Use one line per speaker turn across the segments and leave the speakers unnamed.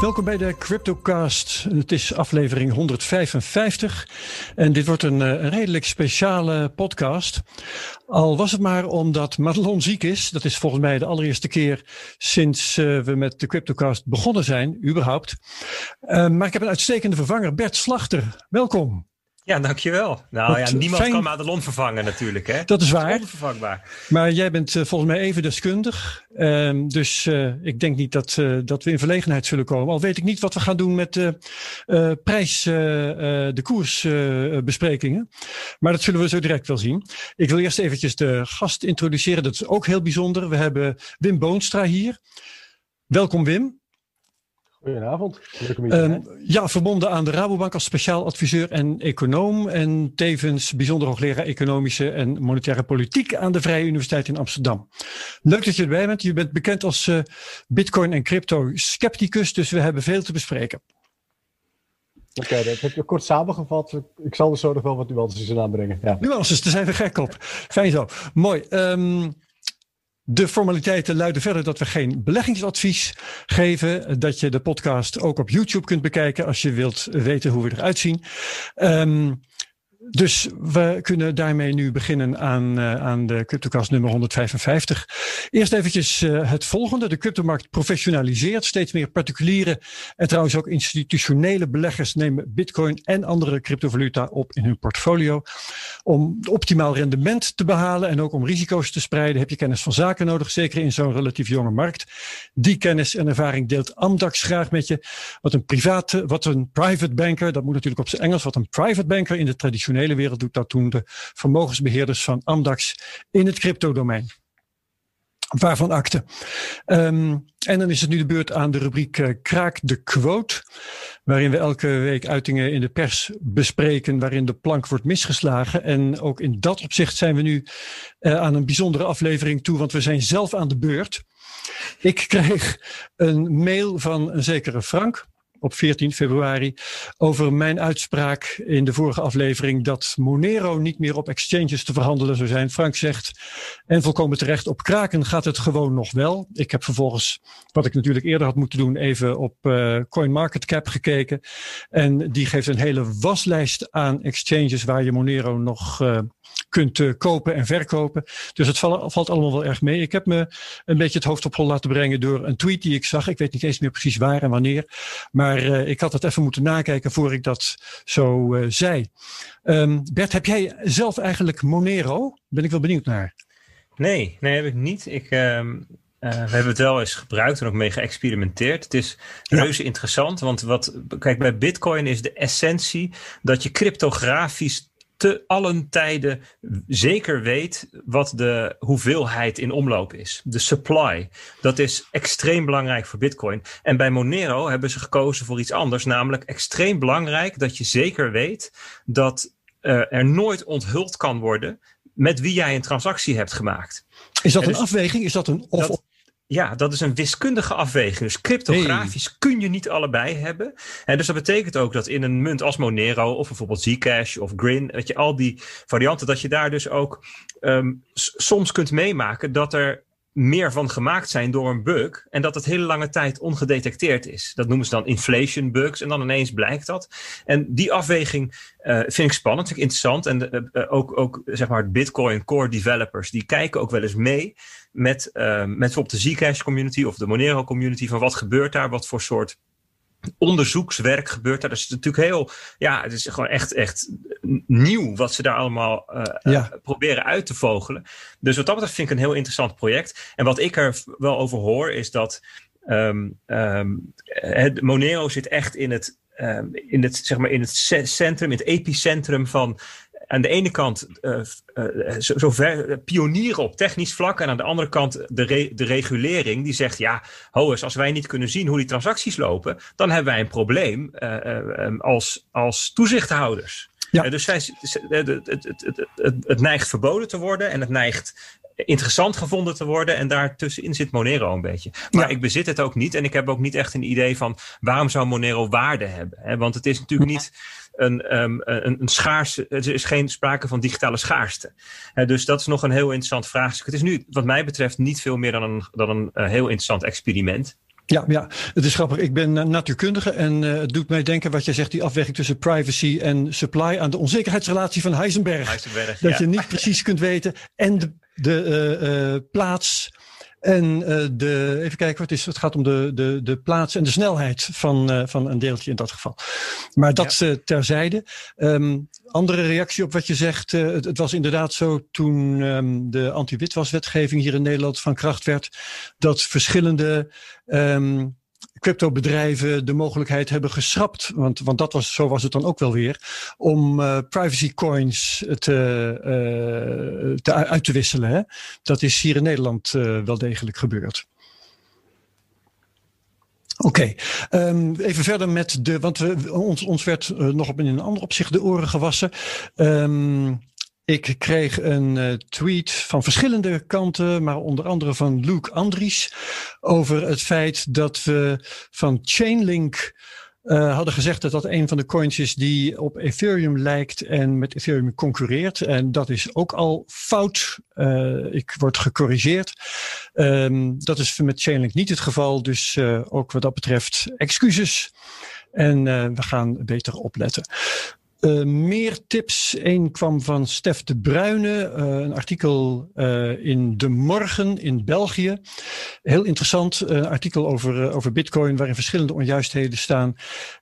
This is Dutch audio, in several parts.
Welkom bij de CryptoCast. Het is aflevering 155 en dit wordt een, eh, een, redelijk speciale podcast. Al was het maar omdat Madelon ziek is. Dat is volgens mij de allereerste keer sinds uh, we met de CryptoCast begonnen zijn, überhaupt. Uh, maar ik heb een uitstekende vervanger, Bert Slachter. Welkom.
Ja, dankjewel. Nou ja, niemand fijn... kan Madelon vervangen natuurlijk. Hè?
Dat is waar.
onvervangbaar.
Maar jij bent uh, volgens mij even deskundig. Uh, dus uh, ik denk niet dat, dat we in verlegenheid zullen komen. Al weet ik niet wat we gaan doen met de prijs, de koersbesprekingen. maar dat zullen we zo direct wel zien. Ik wil eerst eventjes de gast introduceren. Dat is ook heel bijzonder. We hebben Wim Boonstra hier. Welkom Wim.
Goedenavond.
Uh, ja, verbonden aan de Rabobank als speciaal adviseur en econoom. En tevens bijzonder hoogleraar economische en monetaire politiek aan de Vrije Universiteit in Amsterdam. Leuk dat je erbij bent. Je bent bekend als uh, Bitcoin en crypto scepticus, dus we hebben veel te bespreken.
Oké, okay, dat heb je kort samengevat. Ik zal er zo nog wel wat nuances in aanbrengen. Ja.
Nuances, daar zijn we gek op. Fijn zo. Mooi. Um, de formaliteiten luiden verder dat we geen beleggingsadvies geven. Dat je de podcast ook op YouTube kunt bekijken als je wilt weten hoe we eruit zien. Um, dus we kunnen daarmee nu beginnen aan, uh, aan de CryptoCast nummer 155. Eerst eventjes uh, het volgende. De cryptomarkt professionaliseert. Steeds meer particuliere en trouwens ook institutionele beleggers nemen bitcoin en andere cryptovaluta op in hun portfolio. Om optimaal rendement te behalen en ook om risico's te spreiden heb je kennis van zaken nodig. Zeker in zo'n relatief jonge markt. Die kennis en ervaring deelt Amdax graag met je. Wat een private, wat een private banker, dat moet natuurlijk op zijn Engels, wat een private banker in de traditionele hele wereld doet dat doen de vermogensbeheerders van Amdax in het cryptodomein. Waarvan akte. Um, en dan is het nu de beurt aan de rubriek uh, Kraak de Quote. Waarin we elke week uitingen in de pers bespreken. Waarin de plank wordt misgeslagen. En ook in dat opzicht zijn we nu uh, aan een bijzondere aflevering toe. Want we zijn zelf aan de beurt. Ik kreeg een mail van een zekere Frank op 14 februari over mijn uitspraak in de vorige aflevering dat Monero niet meer op exchanges te verhandelen zou zijn. Frank zegt, en volkomen terecht, op kraken gaat het gewoon nog wel. Ik heb vervolgens, wat ik natuurlijk eerder had moeten doen, even op uh, CoinMarketCap gekeken. En die geeft een hele waslijst aan exchanges waar je Monero nog uh, kunt uh, kopen en verkopen. Dus het valt, valt allemaal wel erg mee. Ik heb me een beetje het hoofd op hol laten brengen door een tweet die ik zag. Ik weet niet eens meer precies waar en wanneer. Maar uh, ik had het even moeten nakijken voor ik dat zo uh, zei. Um, Bert, heb jij zelf eigenlijk Monero? Ben ik wel benieuwd naar.
Nee, nee heb ik niet. Ik, um, uh, we hebben het wel eens gebruikt en ook mee geëxperimenteerd. Het is reuze ja. interessant, want wat, kijk, bij Bitcoin is de essentie dat je cryptografisch te allen tijden zeker weet wat de hoeveelheid in omloop is. De supply. Dat is extreem belangrijk voor Bitcoin. En bij Monero hebben ze gekozen voor iets anders, namelijk extreem belangrijk dat je zeker weet dat uh, er nooit onthuld kan worden met wie jij een transactie hebt gemaakt.
Is dat een dus, afweging? Is dat een of?
Ja, dat is een wiskundige afweging. Dus cryptografisch hey. kun je niet allebei hebben. En dus dat betekent ook dat in een munt als Monero of bijvoorbeeld Zcash of Grin, dat je al die varianten, dat je daar dus ook um, soms kunt meemaken dat er meer van gemaakt zijn door een bug en dat het hele lange tijd ongedetecteerd is. Dat noemen ze dan inflation bugs en dan ineens blijkt dat. En die afweging uh, vind ik spannend, vind ik interessant. En uh, ook, ook zeg maar Bitcoin core developers, die kijken ook wel eens mee met, uh, met bijvoorbeeld de Zcash community of de Monero community van wat gebeurt daar, wat voor soort onderzoekswerk gebeurt daar. Dat is natuurlijk heel, ja, het is gewoon echt, echt nieuw wat ze daar allemaal uh, ja. uh, proberen uit te vogelen. Dus wat dat betreft vind ik een heel interessant project. En wat ik er wel over hoor is dat um, um, het Monero zit echt in het, um, in het, zeg maar, in het centrum, in het epicentrum van aan de ene kant uh, uh, zover pionieren op technisch vlak. En aan de andere kant de, re de regulering die zegt: ja, ho eens, als wij niet kunnen zien hoe die transacties lopen, dan hebben wij een probleem als, als toezichthouders. Ja. dus zij, het, het, het, het, neigt verboden te worden en het neigt interessant gevonden te worden. En daartussenin zit Monero een beetje. Maar ja. ik bezit het ook niet. En ik heb ook niet echt een idee van waarom zou Monero waarde hebben. Hè? Want het is natuurlijk niet een, um, een, een schaarse, er is geen sprake van digitale schaarste. Uh, dus dat is nog een heel interessant vraagstuk. Het is nu, wat mij betreft, niet veel meer dan een, dan een uh, heel interessant experiment.
Ja, ja, het is grappig. Ik ben natuurkundige en uh, het doet mij denken wat jij zegt, die afweging tussen privacy en supply aan de onzekerheidsrelatie van Heisenberg.
Heisenberg
dat je niet precies kunt weten en de, de uh, plaats en uh, de, even kijken wat is. Het gaat om de, de, de plaats en de snelheid van, uh, van een deeltje in dat geval. Maar dat ja. uh, terzijde. Um, andere reactie op wat je zegt. Het, het, was inderdaad zo toen um, de anti-witwaswetgeving hier in Nederland van kracht werd. Dat verschillende um, cryptobedrijven de mogelijkheid hebben geschrapt. Want, want dat was, zo was het dan ook wel weer. Om uh, privacy coins te, uh, te, uit te wisselen. Dat is hier in Nederland uh, wel degelijk gebeurd. Oké, um, even verder met de. Want we, ons, ons werd nog op in een ander opzicht de oren gewassen. Um, ik kreeg een uh, tweet van verschillende kanten, maar onder andere van Luke Andries, over het feit dat we van Chainlink uh, hadden gezegd dat dat een van de coins is die op Ethereum lijkt en met Ethereum concurreert. En dat is ook al fout. Uh, ik word gecorrigeerd. Um, dat is met Chainlink niet het geval. Dus ook wat dat betreft excuses. En we gaan beter opletten. Uh, meer tips. Eén kwam van Stef de Bruyne, uh, een artikel uh, in De Morgen in België. Heel interessant, artikel over, over Bitcoin waarin verschillende onjuistheden staan.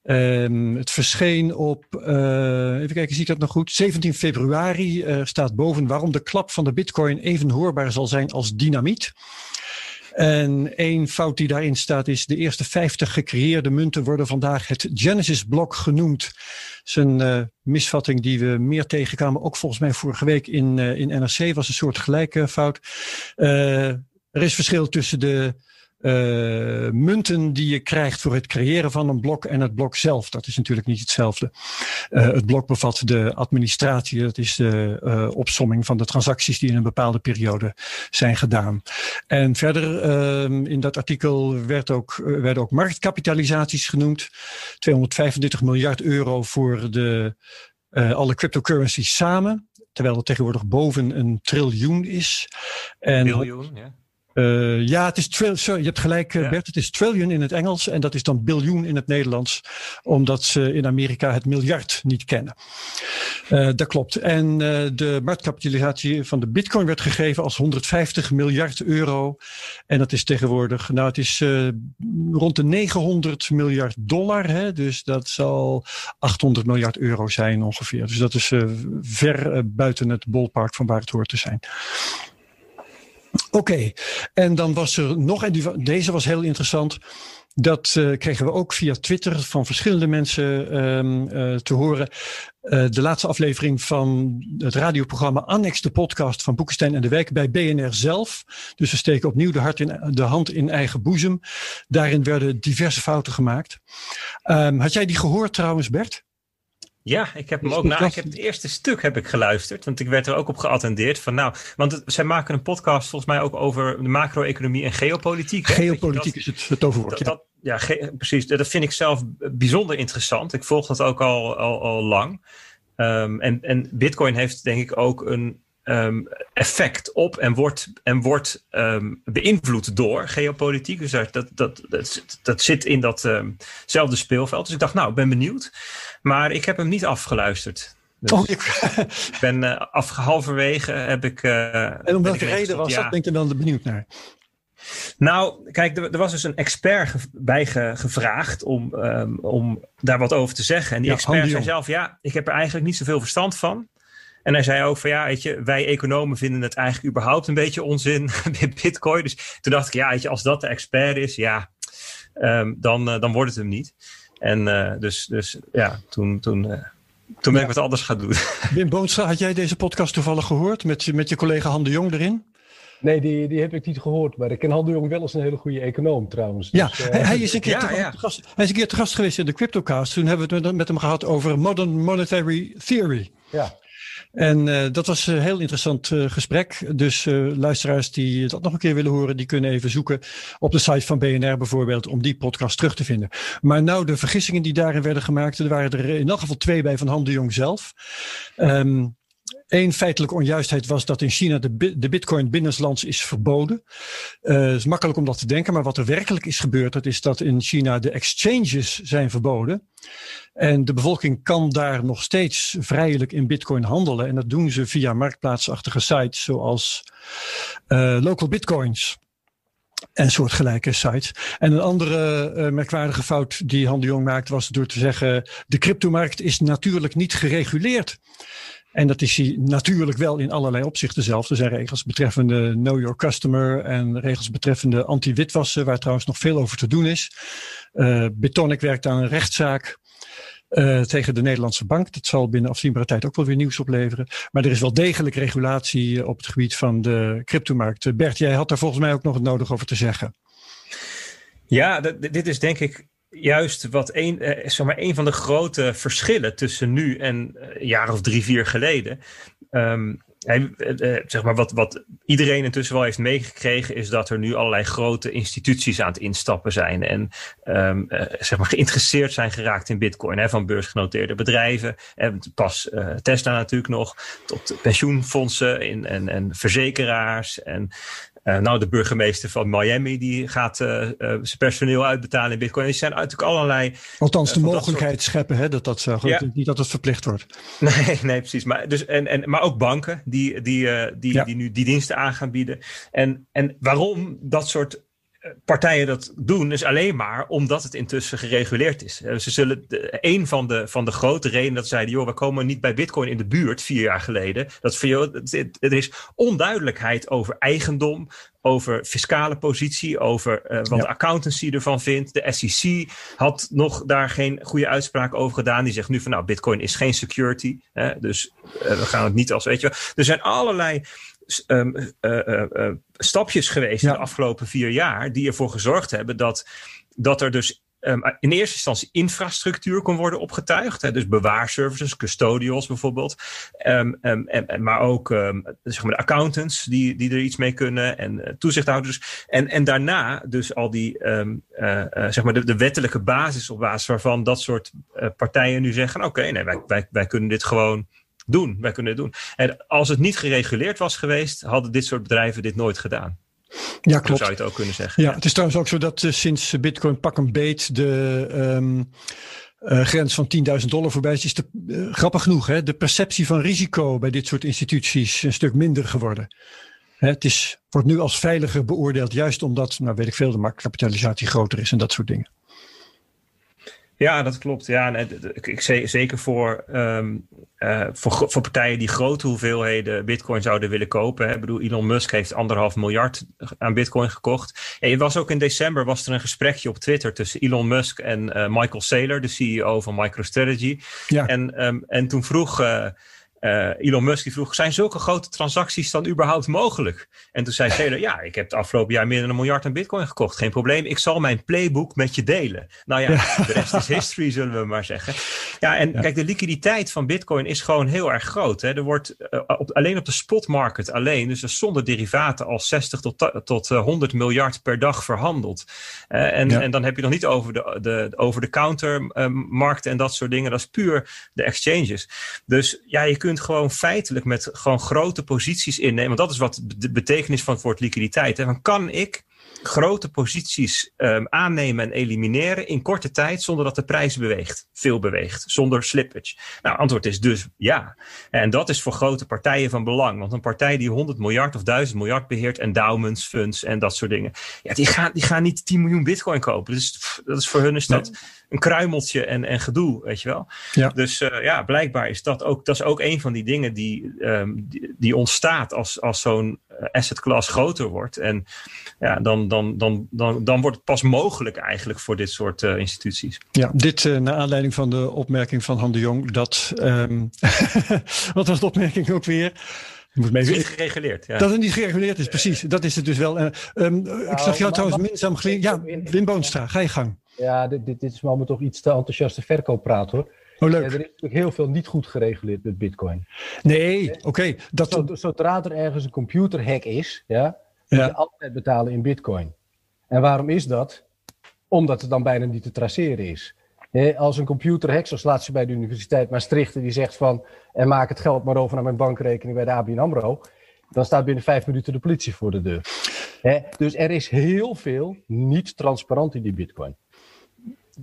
Ehm, het verscheen op, even kijken, ziet dat nog goed? 17 februari staat boven waarom de klap van de Bitcoin even hoorbaar zal zijn als dynamiet. En één fout die daarin staat is: de eerste 50 gecreëerde munten worden vandaag het Genesis-blok genoemd. Dat is een uh, misvatting die we meer tegenkwamen. Ook volgens mij vorige week in, uh, in NRC was een soort gelijke fout. Uh, er is verschil tussen de uh, munten die je krijgt voor het creëren van een blok en het blok zelf. Dat is natuurlijk niet hetzelfde. Uh, het blok bevat de administratie, dat is de uh, opsomming van de transacties die in een bepaalde periode zijn gedaan. En verder in dat artikel werd ook, werden ook marktkapitalisaties genoemd. 235 miljard euro voor de, alle cryptocurrencies samen. Terwijl het tegenwoordig boven een triljoen is.
En ja.
Uh, ja, het is sorry, je hebt gelijk ja. Bert, het is trillion in het Engels en dat is dan biljoen in het Nederlands, omdat ze in Amerika het miljard niet kennen. Uh, dat klopt. En uh, de marktkapitalisatie van de bitcoin werd gegeven als 150 miljard euro. En dat is tegenwoordig, nou het is rond de 900 miljard dollar, hè, dus dat zal 800 miljard euro zijn ongeveer. Dus dat is ver buiten het ballpark van waar het hoort te zijn. Oké, en dan was er nog, en deze was heel interessant. Dat uh, kregen we ook via Twitter van verschillende mensen um, uh, te horen. Uh, de laatste aflevering van het radioprogramma Annex, de podcast van Boekenstein en de Wijk bij BNR zelf. Dus we steken opnieuw de, hart in, de hand in eigen boezem. Daarin werden diverse fouten gemaakt. Um, had jij die gehoord trouwens, Bert?
Ja, ik heb hem ook na. Ik heb het eerste stuk heb ik geluisterd, want ik werd er ook op geattendeerd van nou, want het, zij maken een podcast volgens mij ook over de macro-economie en geopolitiek. Hè?
Geopolitiek dat, is het, het overwoord.
Dat, dat, ja, precies. Dat vind ik zelf bijzonder interessant. Ik volg dat ook al, al, al lang. Um, en, en Bitcoin heeft denk ik ook een um, effect op en wordt, en wordt um, beïnvloed door geopolitiek. Dus dat, dat, dat, zit in datzelfde speelveld. Dus ik dacht, nou, ik ben benieuwd. Maar ik heb hem niet afgeluisterd. Dus oh, ik... ben uh, af, halverwege heb ik. Uh,
en om welke reden was ja. dat? Ben ik er dan benieuwd naar?
Nou, kijk, er, er was dus een expert ge, bij ge, gevraagd om, um, om daar wat over te zeggen. En die ja, expert zei zelf: Ja, ik heb er eigenlijk niet zoveel verstand van. En hij zei ook van ja, weet je, wij economen vinden het eigenlijk überhaupt een beetje onzin met Bitcoin. Dus toen dacht ik, ja, weet je, als dat de expert is, ja, um, dan, uh, dan wordt het hem niet. En uh, dus, dus ja, toen, toen, uh, toen ben ja. ik wat anders gaan doen.
Wim Boonstra, had jij deze podcast toevallig gehoord met, met je collega Han de Jong erin?
Nee, die, die heb ik niet gehoord. Maar ik ken Han de Jong wel als een hele goede econoom trouwens.
Ja, dus, uh, hij, is een keer ja, te, ja. te gast, hij is een keer te gast geweest in de Cryptocast. Toen hebben we het met, met hem gehad over Modern Monetary Theory.
Ja.
En uh, dat was een heel interessant uh, gesprek. Dus uh, luisteraars die dat nog een keer willen horen, die kunnen even zoeken op de site van BNR bijvoorbeeld om die podcast terug te vinden. Maar nou, de vergissingen die daarin werden gemaakt, er waren er in elk geval twee bij van Han de Jong zelf. Um, Eén feitelijke onjuistheid was dat in China de, de bitcoin binnenlands is verboden. Uh, het is makkelijk om dat te denken, maar wat er werkelijk is gebeurd, dat is dat in China de exchanges zijn verboden. En de bevolking kan daar nog steeds vrijelijk in bitcoin handelen. En dat doen ze via marktplaatsachtige sites zoals uh, Local Bitcoins en soortgelijke sites. En een andere uh, merkwaardige fout die Han de Jong maakte was door te zeggen: de cryptomarkt is natuurlijk niet gereguleerd. En dat is natuurlijk wel in allerlei opzichten zelf. Er zijn regels betreffende know your customer en regels betreffende anti-witwassen, waar trouwens nog veel over te doen is. Uh, werkt aan een rechtszaak. Uh, tegen de Nederlandse bank. Dat zal binnen afzienbare tijd ook wel weer nieuws opleveren. Maar er is wel degelijk regulatie op het gebied van de cryptomarkt. Bert, jij had daar volgens mij ook nog het nodig over te zeggen.
Ja, dit is denk ik juist wat een, eh, zeg maar, een van de grote verschillen tussen nu en een jaar of drie, vier geleden. Hij, uh, zeg maar wat, wat iedereen intussen wel heeft meegekregen, is dat er nu allerlei grote instituties aan het instappen zijn. En uh, zeg maar geïnteresseerd zijn geraakt in Bitcoin. Hè, van beursgenoteerde bedrijven. En pas Tesla natuurlijk nog. Tot pensioenfondsen en, en verzekeraars. En uh, nou, de burgemeester van Miami die gaat uh, uh, zijn personeel uitbetalen in bitcoin. Er zijn natuurlijk allerlei...
Althans de mogelijkheid soort... scheppen hè, dat dat zo ja. Niet dat het verplicht wordt.
Nee, nee precies. Maar, dus, en, en, maar ook banken die, die, die, ja. die nu die diensten aan gaan bieden. En, en waarom dat soort partijen dat doen, is alleen maar omdat het intussen gereguleerd is. Ze zullen een van de, van de grote redenen dat zeiden, joh, we komen niet bij Bitcoin in de buurt vier jaar geleden. Dat voor jou, er is onduidelijkheid over eigendom, over fiscale positie, over uh, wat ja. de accountancy ervan vindt. De SEC had nog daar geen goede uitspraak over gedaan. Die zegt nu van nou, Bitcoin is geen security. Hè, dus uh, we gaan het niet als, weet je wel. Er zijn allerlei um, uh, uh, stapjes geweest ja. de afgelopen vier jaar die ervoor gezorgd hebben dat, dat er dus um, in eerste instantie infrastructuur kon worden opgetuigd. Hè, dus bewaarservices, custodials bijvoorbeeld. Um, en, maar ook zeg maar de accountants die, die er iets mee kunnen en uh, toezichthouders. En, en daarna dus al die uh, uh, zeg maar de, de, wettelijke basis op basis waarvan dat soort partijen nu zeggen: oké, okay, nee, wij, wij, wij kunnen dit gewoon doen. Wij kunnen het doen. En als het niet gereguleerd was geweest, hadden dit soort bedrijven dit nooit gedaan.
Ja, klopt. Zo
zou je het ook kunnen zeggen.
Ja, het is trouwens ook zo dat uh, sinds Bitcoin pak een beet de um, uh, grens van 10.000 dollar voorbij is. is de, uh, grappig genoeg, hè, de perceptie van risico bij dit soort instituties een stuk minder geworden. Hè, het is, wordt nu als veiliger beoordeeld, juist omdat, nou weet ik veel, de marktkapitalisatie groter is en dat soort dingen.
Ja, dat klopt. Ja, nee, ik, zeker voor, um, uh, voor, voor partijen die grote hoeveelheden bitcoin zouden willen kopen. Hè. Ik bedoel, Elon Musk heeft anderhalf miljard aan bitcoin gekocht. En het was ook in december was er een gesprekje op Twitter tussen Elon Musk en uh, Michael Saylor, de CEO van MicroStrategy. Ja. En, um, en toen vroeg... Uh, uh, Elon Musk die vroeg, zijn zulke grote transacties dan überhaupt mogelijk? En toen zei Taylor, ja, ik heb het afgelopen jaar meer dan een miljard aan bitcoin gekocht. Geen probleem, ik zal mijn playbook met je delen. Nou ja, ja. de rest is history, zullen we maar zeggen. Ja, en ja. kijk, de liquiditeit van bitcoin is gewoon heel erg groot. Hè. Er wordt uh, op, alleen op de spotmarket alleen, dus zonder derivaten, al 60 tot, tot uh, 100 miljard per dag verhandeld. en, ja. en dan heb je nog niet over de, de, over de countermarkten en dat soort dingen. Dat is puur de exchanges. Dus ja, je kunt kunt gewoon feitelijk met gewoon grote posities innemen. Want dat is wat de betekenis van het woord liquiditeit. Hè. Van kan ik grote posities um, aannemen en elimineren in korte tijd zonder dat de prijs beweegt, veel beweegt, zonder slippage? Nou, antwoord is dus ja. En dat is voor grote partijen van belang. Want een partij die 100 miljard of 1000 miljard beheert, endowments, funds en dat soort dingen, ja, die gaan, die gaan niet 10 miljoen bitcoin kopen. Dus dat is voor hun is dat nee. een kruimeltje en, en gedoe, weet je wel. Ja. Dus uh, ja, blijkbaar is dat ook, dat is ook een van die dingen die, um, die, die ontstaat als, als zo'n asset class groter wordt. En ja, dan, dan, dan, dan, dan wordt het pas mogelijk eigenlijk voor dit soort uh, instituties.
Ja, dit uh, naar aanleiding van de opmerking van Han de Jong dat. Um, wat was de opmerking ook weer?
Moet mee... niet gereguleerd. Ja.
Dat het niet gereguleerd is, precies. Dat is het dus wel. Uh, um, nou, ik zag jou trouwens minzaam geleden. Ja, Wim Boonstra, ga je gang.
Ja, dit, dit, dit is maar toch iets te enthousiaste verkooppraat hoor.
Oh, leuk.
Ja, er is natuurlijk heel veel niet goed gereguleerd met Bitcoin.
Nee, oké. Okay,
dat... Zodra er ergens een computerhack is, ja, moet je altijd betalen in Bitcoin. En waarom is dat? Omdat het dan bijna niet te traceren is. als een computerhack, zoals laatst bij de Universiteit Maastricht, die zegt van, en maak het geld maar over naar mijn bankrekening bij de ABN AMRO, dan staat binnen vijf minuten de politie voor de deur. dus er is heel veel niet transparant in die bitcoin.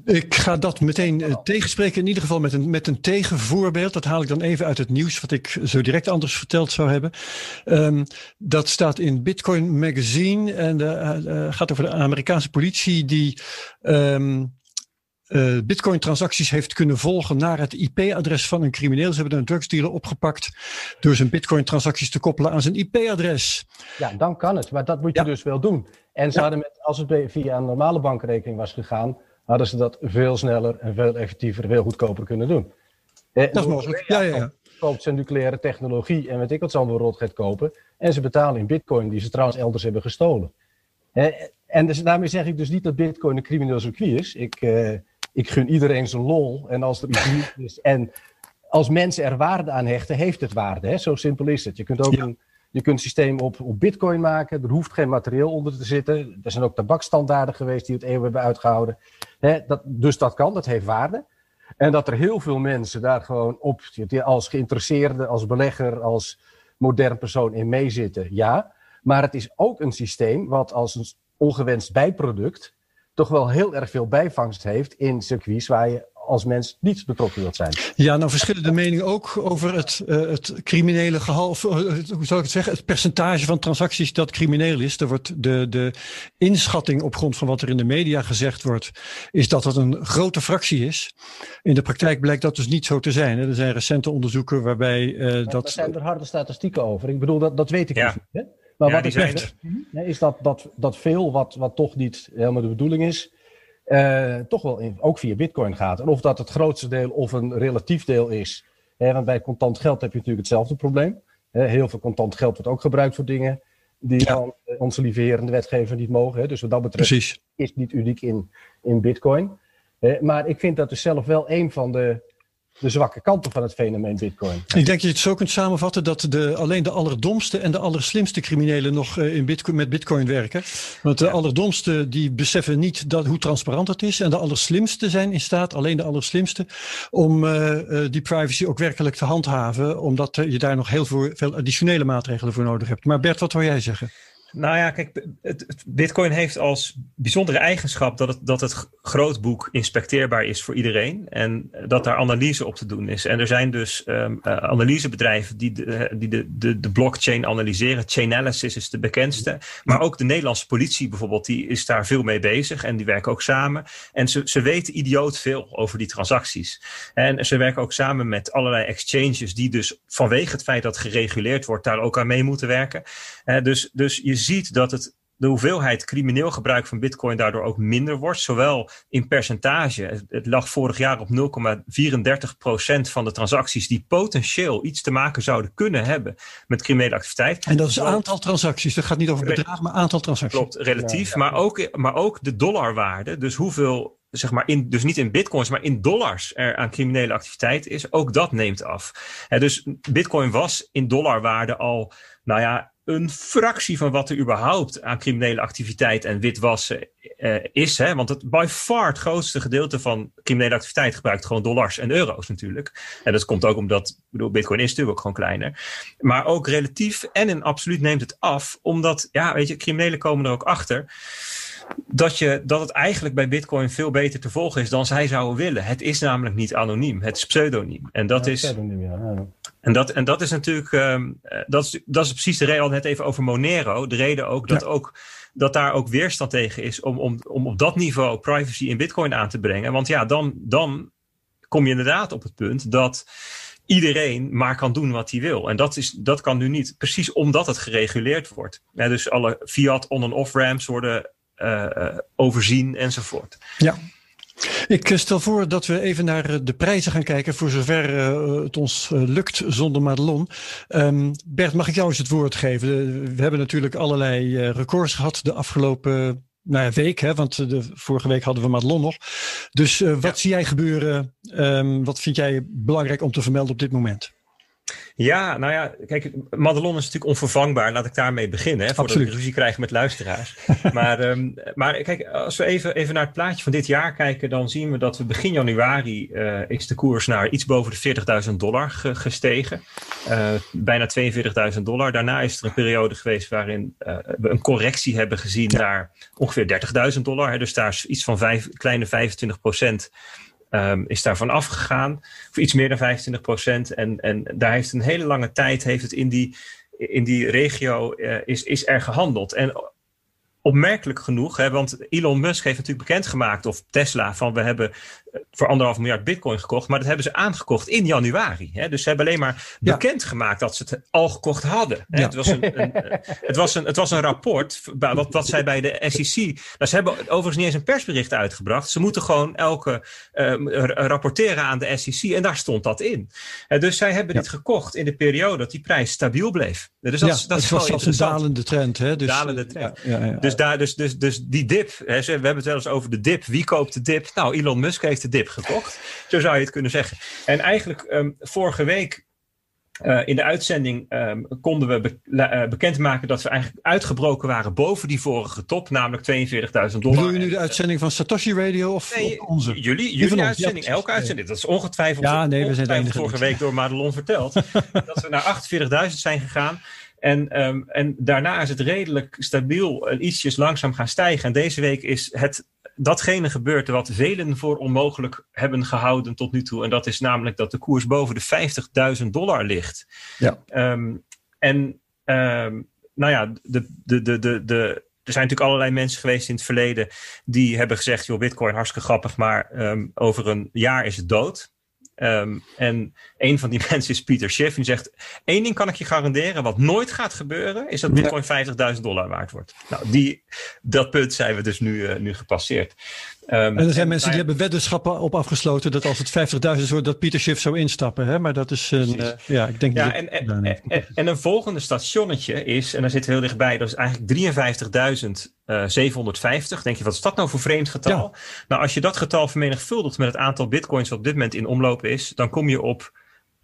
Ik ga dat meteen uh, tegenspreken, in ieder geval met een, met een tegenvoorbeeld. Dat haal ik dan even uit het nieuws, wat ik zo direct anders verteld zou hebben. Um, dat staat in Bitcoin Magazine en uh, gaat over de Amerikaanse politie die um, uh, Bitcoin-transacties heeft kunnen volgen naar het IP-adres van een crimineel. Ze hebben een drugsdealer opgepakt door zijn Bitcoin-transacties te koppelen aan zijn IP-adres.
Ja, dan kan het, maar dat moet je dus wel doen. En ze hadden met, als het via een normale bankrekening was gegaan, hadden ze dat veel sneller en veel effectiever, veel goedkoper kunnen doen.
Eh, dat is mogelijk. Ja, ja, ja.
Koopt zijn nucleaire technologie en weet ik wat ze allemaal rot gaat kopen. En ze betalen in bitcoin, die ze trouwens elders hebben gestolen. Eh, en dus, daarmee zeg ik dus niet dat bitcoin een crimineel circuit is. Ik, uh, ik gun iedereen zijn lol. En als er iets is en als mensen er waarde aan hechten, heeft het waarde. Hè? Zo simpel is het. Je kunt ook een, je kunt een systeem op, op bitcoin maken. Er hoeft geen materieel onder te zitten. Er zijn ook tabakstandaarden geweest die het eeuwen hebben uitgehouden. Dat, dus dat kan, dat heeft waarde. En dat er heel veel mensen daar gewoon op, als geïnteresseerde, als belegger, als modern persoon in meezitten, ja. Maar het is ook een systeem wat als een ongewenst bijproduct toch wel heel erg veel bijvangst heeft in circuits waar je als mens niet betrokken wilt zijn.
Ja, nou verschillen de meningen ook over het, uh, het criminele gehalte, uh, hoe zou ik het zeggen, het percentage van transacties dat crimineel is. Er wordt de, de inschatting op grond van wat er in de media gezegd wordt, is dat het een grote fractie is. In de praktijk blijkt dat dus niet zo te zijn. Hè. Er zijn recente onderzoeken waarbij uh, dat.
Er zijn er harde statistieken over. Ik bedoel, dat, dat weet ik ja. niet. Hè? Maar wat ik zeg, is dat, dat, dat veel wat, wat toch niet helemaal de bedoeling is, uh, toch wel in, ook via Bitcoin gaat. En of dat het grootste deel of een relatief deel is. Hè, want bij contant geld heb je natuurlijk hetzelfde probleem. Hè, heel veel contant geld wordt ook gebruikt voor dingen die ja. van onze lieve heer de wetgever niet mogen. Hè. Dus wat dat betreft Precies. is het niet uniek in, in Bitcoin. maar ik vind dat dus zelf wel een van de de zwakke kanten van het fenomeen Bitcoin. Ik
denk dat je het zo kunt samenvatten dat de, alleen de allerdomste en de allerslimste criminelen nog uh, in Bitcoin, met Bitcoin werken. Want de ja. allerdomste die beseffen niet dat, hoe transparant het is. En de allerslimste zijn in staat, alleen de allerslimste, om uh, uh, die privacy ook werkelijk te handhaven. Omdat je daar nog heel veel, veel additionele maatregelen voor nodig hebt. Maar Bert, wat wil jij zeggen?
Nou ja, kijk, Bitcoin heeft als bijzondere eigenschap dat het, dat het grootboek inspecteerbaar is voor iedereen. En dat daar analyse op te doen is. En er zijn dus um, analysebedrijven die, de, die de, de, de blockchain analyseren. Chainalysis is de bekendste. Maar ook de Nederlandse politie bijvoorbeeld, die is daar veel mee bezig. En die werken ook samen. En ze, ze weten idioot veel over die transacties. En ze werken ook samen met allerlei exchanges die dus vanwege het feit dat gereguleerd wordt, daar ook aan mee moeten werken. Uh, dus, dus je ziet dat het, de hoeveelheid crimineel gebruik van Bitcoin daardoor ook minder wordt. Zowel in percentage. Het, lag vorig jaar op 0,34% van de transacties die potentieel iets te maken zouden kunnen hebben met criminele activiteit.
En dat is het aantal transacties. Dat gaat niet over bedrag, maar aantal transacties.
Klopt, relatief. Ja, ja. Maar, ook, maar ook de dollarwaarde. Dus hoeveel zeg maar in, dus niet in bitcoins, maar in dollars er aan criminele activiteit is, ook dat neemt af. He, dus bitcoin was in dollarwaarde al, nou ja, een fractie van wat er überhaupt aan criminele activiteit en witwassen uh, is. Hè? Want het by far het grootste gedeelte van criminele activiteit gebruikt gewoon dollars en euro's natuurlijk. En dat komt ook omdat, bedoel, bitcoin is natuurlijk ook gewoon kleiner. Maar ook relatief en in absoluut neemt het af. Omdat, ja, weet je, criminelen komen er ook achter dat, je, dat het eigenlijk bij Bitcoin veel beter te volgen is dan zij zouden willen. Het is namelijk niet anoniem, het is pseudoniem. En dat
ja,
is.
Pseudoniem, ja.
En dat, en dat is natuurlijk, um, dat, is, dat is precies de reden, al net even over Monero. De reden ook dat, ook dat daar ook weerstand tegen is om, om, om op dat niveau privacy in Bitcoin aan te brengen. Want ja, dan, dan kom je inderdaad op het punt dat iedereen maar kan doen wat hij wil. En dat, is, dat kan nu niet, precies omdat het gereguleerd wordt. Ja, dus alle fiat on- en off-ramps worden overzien enzovoort.
Ja. Ik stel voor dat we even naar de prijzen gaan kijken, voor zover het ons lukt zonder Madelon. Um, Bert, mag ik jou eens het woord geven? We hebben natuurlijk allerlei records gehad de afgelopen nou ja, week, hè, want de, vorige week hadden we Madelon nog. Dus wat ja. zie jij gebeuren? Um, wat vind jij belangrijk om te vermelden op dit moment?
Ja, nou ja, kijk, Madelon is natuurlijk onvervangbaar. Laat ik daarmee beginnen, hè, voordat we ruzie krijgen met luisteraars. maar, um, maar kijk, als we even, even naar het plaatje van dit jaar kijken, dan zien we dat we begin januari uh, is de koers naar iets boven de 40.000 dollar gestegen. Uh, bijna 42.000 dollar. Daarna is er een periode geweest waarin uh, we een correctie hebben gezien ja. naar ongeveer 30.000 dollar. Hè, dus daar is iets van vijf, kleine 25 procent um, is daarvan afgegaan. Voor iets meer dan 25 procent. En, en daar heeft een hele lange tijd heeft het in die, in die regio uh, is, is er gehandeld. En opmerkelijk genoeg, hè, want Elon Musk heeft natuurlijk bekendgemaakt, of Tesla, van we hebben voor anderhalf miljard bitcoin gekocht, maar dat hebben ze aangekocht in januari. Hè? Dus ze hebben alleen maar ja. bekendgemaakt dat ze het al gekocht hadden. Hè? Ja. Het, was een, een, het, was een, het was een rapport, wat, wat zij bij de SEC, nou, ze hebben overigens niet eens een persbericht uitgebracht. Ze moeten gewoon elke uh, rapporteren aan de SEC en daar stond dat in. Uh, dus zij hebben ja. dit gekocht in de periode dat die prijs stabiel bleef. Dus dat,
ja,
dat
het was zelfs een dalende trend. Hè? Dus,
dalende trend. Dus, daar, dus, dus, dus die dip, hè, we hebben het wel eens over de dip. Wie koopt de dip? Nou, Elon Musk heeft de dip gekocht. Zo zou je het kunnen zeggen. En eigenlijk um, vorige week uh, in de uitzending um, konden we be uh, bekendmaken dat we eigenlijk uitgebroken waren boven die vorige top, namelijk 42.000 dollar.
Bedoel je nu de uitzending van Satoshi Radio of
nee,
onze?
Jullie, jullie uitzending, ja, elke uitzending. Dat is ongetwijfeld,
ja, nee, we zijn
vorige week door Madelon verteld. dat we naar 48.000 zijn gegaan. En, um, en daarna is het redelijk stabiel en ietsjes langzaam gaan stijgen. En deze week is het datgene gebeurt wat velen voor onmogelijk hebben gehouden tot nu toe. En dat is namelijk dat de koers boven de 50.000 dollar ligt.
Ja.
Um, en um, nou ja, de, de, de, de, de, er zijn natuurlijk allerlei mensen geweest in het verleden die hebben gezegd: joh, Bitcoin hartstikke grappig, maar um, over een jaar is het dood. Um, en een van die mensen is Pieter Schiff. Die zegt: één ding kan ik je garanderen, wat nooit gaat gebeuren, is dat Bitcoin ja. 50.000 dollar waard wordt. Nou, die, dat punt zijn we dus nu, uh, nu gepasseerd.
Um, en er zijn en, mensen die hebben weddenschappen op afgesloten dat als het 50.000 is, dat Pieter Schiff zou instappen. Hè? Maar dat is een. Uh, ja, ik denk
ja, en, en, en, en, een volgende stationnetje is, en daar zit heel dichtbij, dat is eigenlijk 53.000. Uh, 750. Denk je, wat is dat nou voor vreemd getal? Ja. Nou, als je dat getal vermenigvuldigt met het aantal bitcoins wat op dit moment in omloop is, dan kom je op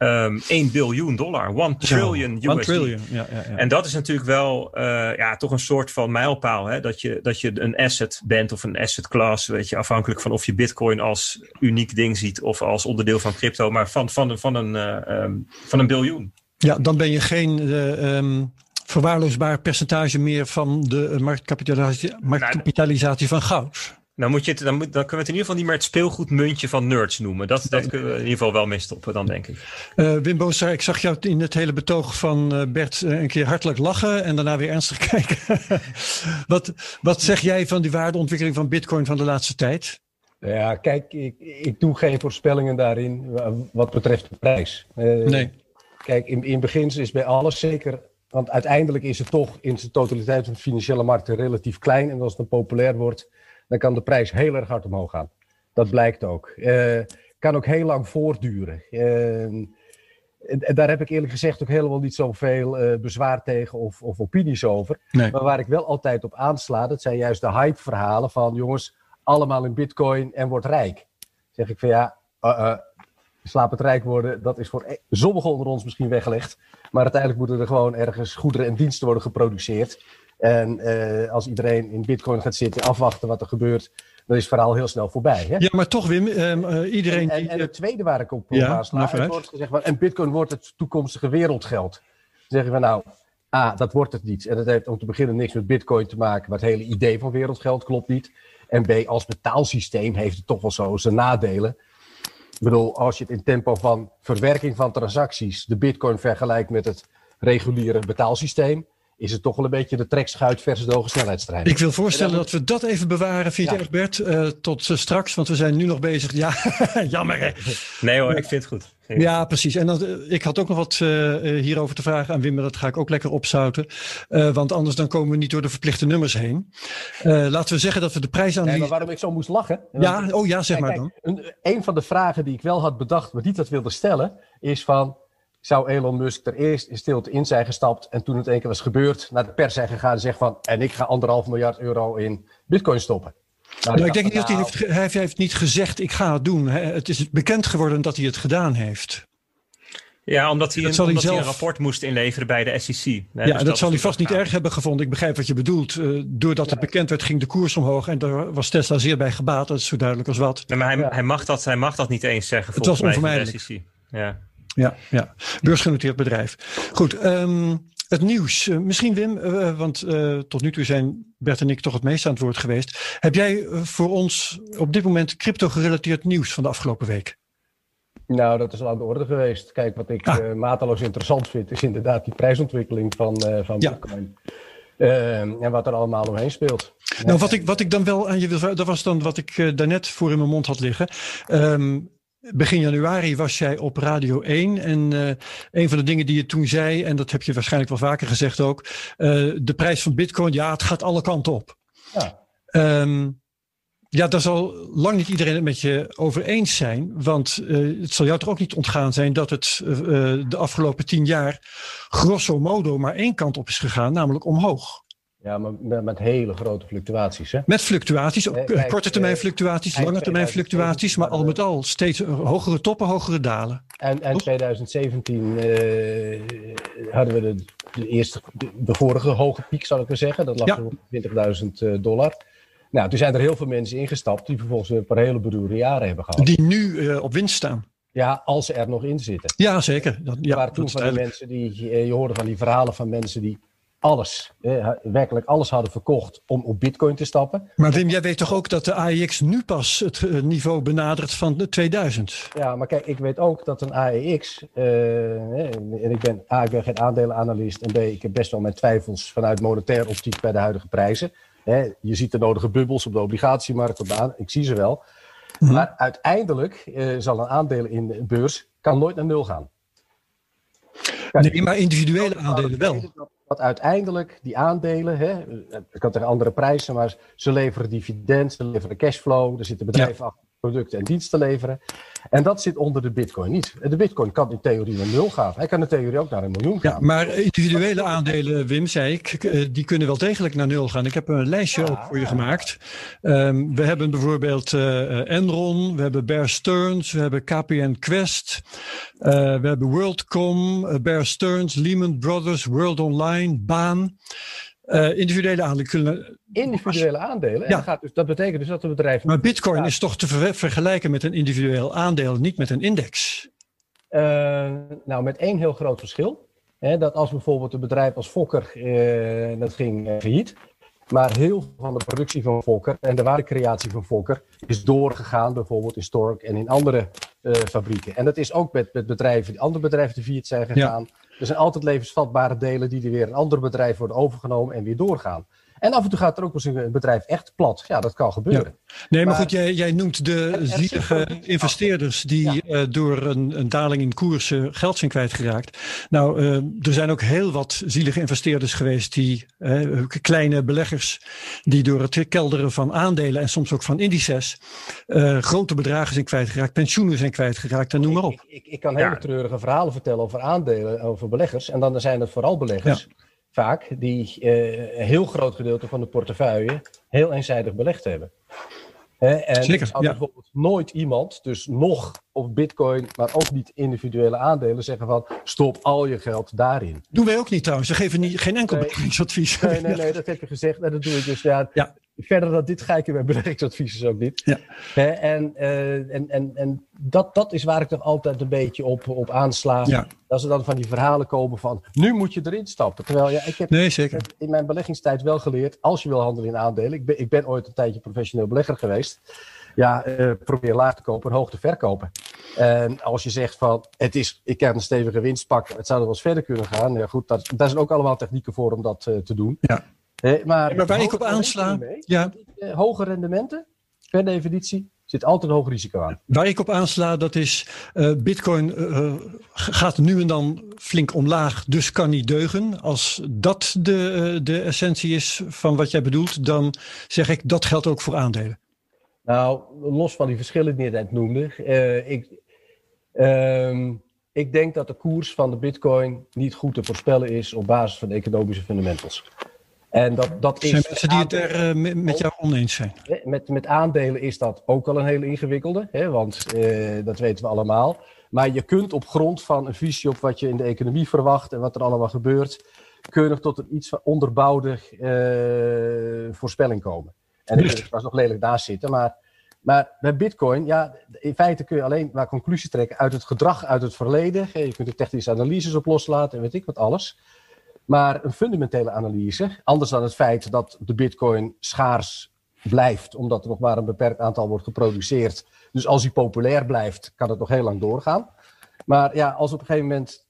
um, 1 biljoen dollar. 1 trillion
ja,
USD.
Trillion. Ja, ja,
en dat is natuurlijk wel uh, ja, toch een soort van mijlpaal. Hè? Dat, je, dat je een asset bent of een asset class. Weet je, afhankelijk van of je bitcoin als uniek ding ziet of als onderdeel van crypto. Maar van, van, van, een, uh, um, van een biljoen.
Ja, dan ben je geen uh, um, verwaarloosbaar percentage meer van de marktkapitalisatie, marktkapitalisatie van goud.
Dan, moet je het, dan, moet, dan kunnen we het in ieder geval niet meer het speelgoedmuntje van nerds noemen. Dat, dat kunnen we in ieder geval wel mee stoppen, dan denk ik.
Uh, Wim Boostra, ik zag jou in het hele betoog van uh, Bert uh, een keer hartelijk lachen en daarna weer ernstig kijken. wat, wat zeg jij van die waardeontwikkeling van Bitcoin van de laatste tijd?
Ja, kijk, ik, ik doe geen voorspellingen daarin wat betreft de prijs.
nee.
Kijk, in, in begin is bij alles zeker want uiteindelijk is het toch in zijn totaliteit van de financiële markten relatief klein. En als het dan populair wordt, dan kan de prijs heel erg hard omhoog gaan. Dat blijkt ook. Uh, kan ook heel lang voortduren. Uh, en daar heb ik eerlijk gezegd ook helemaal niet zoveel uh, bezwaar tegen of, of opinies over.
Nee.
Maar waar ik wel altijd op aansla, dat zijn juist de hype-verhalen van jongens, allemaal in bitcoin en word rijk. Zeg ik van ja, uh, slaap het rijk worden, dat is voor sommigen onder ons misschien weggelegd. Maar uiteindelijk moeten er gewoon ergens goederen en diensten worden geproduceerd. En uh, als iedereen in bitcoin gaat zitten afwachten wat er gebeurt, dan is het verhaal heel snel voorbij. Hè?
Ja, maar toch Wim, um, uh, iedereen...
En, en, en, het tweede waar ik op ja, aansla, wordt gezegd, en bitcoin wordt het toekomstige wereldgeld. Dan zeggen we nou, A, dat wordt het niet. En dat heeft om te beginnen niks met bitcoin te maken, maar het hele idee van wereldgeld klopt niet. En B, als betaalsysteem heeft het toch wel zo zijn nadelen. Ik bedoel, als je het in tempo van verwerking van transacties de bitcoin vergelijkt met het reguliere betaalsysteem, is het toch wel een beetje de trekschuit versus de hoge snelheidsstrijd.
Ik wil voorstellen dan... dat we dat even bewaren, Fiet ja. Egbert, uh, tot uh, straks, want we zijn nu nog bezig. Ja, jammer hè.
Nee hoor, ik vind het goed.
Ja, precies. En dan, uh, ik had ook nog wat uh, hierover te vragen aan Wim, maar dat ga ik ook lekker opzouten. Uh, want anders dan komen we niet door de verplichte nummers heen. laten we zeggen dat we de prijs aan.
Nee, maar waarom ik zo moest lachen?
Ja, oh ja, zeg kijk, maar dan.
Kijk, een, een van de vragen die ik wel had bedacht, maar niet dat wilde stellen, is van zou Elon Musk er eerst in stilte in zijn gestapt en toen het één keer was gebeurd, naar de pers zijn gegaan en zegt van en ik ga anderhalf miljard euro in bitcoin stoppen.
Nou, nou ik denk niet dat hij heeft, hij heeft niet gezegd ik ga het doen. Het is bekend geworden dat hij het gedaan heeft.
Ja, omdat hij, een, omdat hij, een rapport moest inleveren bij de SEC.
Ja, dus dat, zal hij vast niet erg hebben gevonden. Ik begrijp wat je bedoelt. Uh, doordat het bekend werd, ging de koers omhoog. En daar was Tesla zeer bij gebaat. Dat is zo duidelijk als wat.
Nee, maar hij, hij, mag dat, hij mag dat niet eens zeggen.
Het was onvermijdelijk. SEC. Ja. Ja, ja, beursgenoteerd bedrijf. Goed, um, het nieuws. Uh, misschien Wim, uh, want uh, tot nu toe zijn Bert en ik toch het meest aan het woord geweest. Heb jij voor ons op dit moment crypto-gerelateerd nieuws van de afgelopen week?
Nou, dat is al aan de orde geweest. Kijk, wat ik ah. mateloos interessant vind, is inderdaad die prijsontwikkeling van, van Bitcoin. Ehm, en wat er allemaal omheen speelt.
Nou, wat ik, wat ik dan wel aan je wil vragen, dat was dan wat ik daarnet voor in mijn mond had liggen. Um, Begin januari was jij op Radio 1 en uh, een van de dingen die je toen zei, en dat heb je waarschijnlijk wel vaker gezegd ook, uh, de prijs van bitcoin, ja, het gaat alle kanten op. Ja. Um, ja, daar zal lang niet iedereen het met je over eens zijn, want uh, het zal jou toch ook niet ontgaan zijn dat het de afgelopen tien jaar grosso modo maar één kant op is gegaan, namelijk omhoog.
Ja, maar met, met, hele grote fluctuaties. Hè?
Met fluctuaties, ook korte termijn fluctuaties, lange termijn fluctuaties, maar al met al steeds hogere toppen, hogere dalen.
En, en 2017 uh, hadden we de, de, eerste, de, vorige hoge piek, zal ik maar zeggen. Dat lag ja. op 20.000 uh, dollar. Nou, toen zijn er heel veel mensen ingestapt die vervolgens een paar hele beroerde jaren hebben gehad.
Die nu uh, op winst staan.
Ja, als ze er nog in zitten.
Ja, zeker. Dat, ja,
maar toen van die mensen die, je hoorde van die verhalen van mensen die alles, eh, werkelijk alles hadden verkocht om op bitcoin te stappen.
Maar Wim, jij weet toch ook dat de AEX nu pas het eh, niveau benadert van de 2000?
Ja, maar kijk, ik weet ook dat een AEX, uh, en ik ben, A, ik ben geen aandelenanalist en B, ik heb best wel mijn twijfels vanuit monetair optiek bij de huidige prijzen. je ziet de nodige bubbels op de obligatiemarkt, op de ik zie ze wel. Mhm. Maar uiteindelijk uh, zal een aandeel in de beurs kan nooit naar nul gaan.
nee, maar individuele aandelen wel
dat uiteindelijk die aandelen, hè, het kan tegen andere prijzen, maar ze leveren dividend, ze leveren cashflow, er zitten bedrijven achter producten en diensten leveren. En dat zit onder de bitcoin niet. De bitcoin kan in theorie naar nul gaan. Hij kan in theorie ook naar een miljoen gaan.
Ja, maar individuele aandelen, Wim, zei ik, eh, die kunnen wel degelijk naar nul gaan. Ik heb een lijstje ook voor je gemaakt. Um, we hebben bijvoorbeeld uh, Enron, we hebben Bear Stearns, we hebben KPN Quest, uh, we hebben WorldCom, Bear Stearns, Lehman Brothers, World Online, Baan. Uh, individuele aandelen kunnen.
Individuele aandelen? Ja. Dat, gaat dus, dat betekent dus dat de bedrijven.
Maar Bitcoin is toch te vergelijken met een individueel aandeel, niet met een index?
Uh, nou, met één heel groot verschil. Hè, dat als bijvoorbeeld een bedrijf als Fokker, uh, dat ging failliet. Maar heel veel van de productie van Fokker en de waardecreatie van Fokker is doorgegaan, bijvoorbeeld in Stork en in andere fabrieken. En dat is ook met, met bedrijven, andere bedrijven die failliet zijn gegaan. Ja. Er zijn altijd levensvatbare delen die er weer een ander bedrijf worden overgenomen en weer doorgaan. En af en toe gaat er ook wel eens een bedrijf echt plat. Ja, dat kan gebeuren.
Nee, maar, goed, jij, jij noemt de zielige investeerders die uh, door een, een, daling in koersen geld zijn kwijtgeraakt. Nou, uh, er zijn ook heel wat zielige investeerders geweest die, uh, kleine beleggers, die door het kelderen van aandelen en soms ook van indices grote bedragen zijn kwijtgeraakt, pensioenen zijn kwijtgeraakt en noem maar op. Ik,
ik, ik kan hele treurige verhalen vertellen over aandelen, over beleggers. En dan zijn het vooral beleggers. Ja vaak die uh, een heel groot gedeelte van de portefeuille heel eenzijdig belegd hebben. en Zeker, zou bijvoorbeeld nooit iemand, dus nog op bitcoin, maar ook niet individuele aandelen, zeggen van stop al je geld daarin.
Doen wij ook niet trouwens. Ze geven niet, geen enkel nee,
Nee, nee, nee, dat heb je gezegd. En dat doe ik dus. Ja, ja verder dan dit ga ik in mijn beleggingsadvies ook niet. Ja. en uh, en, en, en dat, dat is waar ik toch altijd een beetje op, op aansla. Ja. Dat ze dan van die verhalen komen van, nu moet je erin stappen. Terwijl, ja, ik heb
nee, zeker.
in mijn beleggingstijd wel geleerd, als je wil handelen in aandelen. Ik ben, ik ben ooit een tijdje professioneel belegger geweest. Ja, uh, probeer laag te kopen en hoog te verkopen. En als je zegt van, het is, ik kan een stevige winst pakken, het zou er wel eens verder kunnen gaan. Ja, goed, daar zijn ook allemaal technieken voor om dat uh, te doen.
Ja maar, maar waar ik op aansla. Ja.
Eh, hoge rendementen, per definitie, zit altijd een hoog risico aan.
Waar ik op aansla, dat is uh, Bitcoin uh, gaat nu en dan flink omlaag, dus kan niet deugen. Als dat de, de essentie is van wat jij bedoelt, dan zeg ik dat geldt ook voor aandelen.
Nou, los van die verschillen die je net noemde, ik, uh, ik denk dat de koers van de Bitcoin niet goed te voorspellen is op basis van economische fundamentals. En dat, dat is.
Zijn mensen die het er uh, met jou oneens zijn?
Met, met aandelen is dat ook al een hele ingewikkelde, hè, want uh, dat weten we allemaal. Maar je kunt op grond van een visie op wat je in de economie verwacht en wat er allemaal gebeurt, nog tot een iets onderbouwde uh, voorspelling komen. En er was nog lelijk naast zitten, maar, maar bij Bitcoin, ja, in feite kun je alleen maar conclusies trekken uit het gedrag uit het verleden. Je kunt er technische analyses op loslaten en weet ik wat alles. Maar een fundamentele analyse, anders dan het feit dat de Bitcoin schaars blijft, omdat er nog maar een beperkt aantal wordt geproduceerd. Dus als hij populair blijft, kan het nog heel lang doorgaan. Maar ja, als op een gegeven moment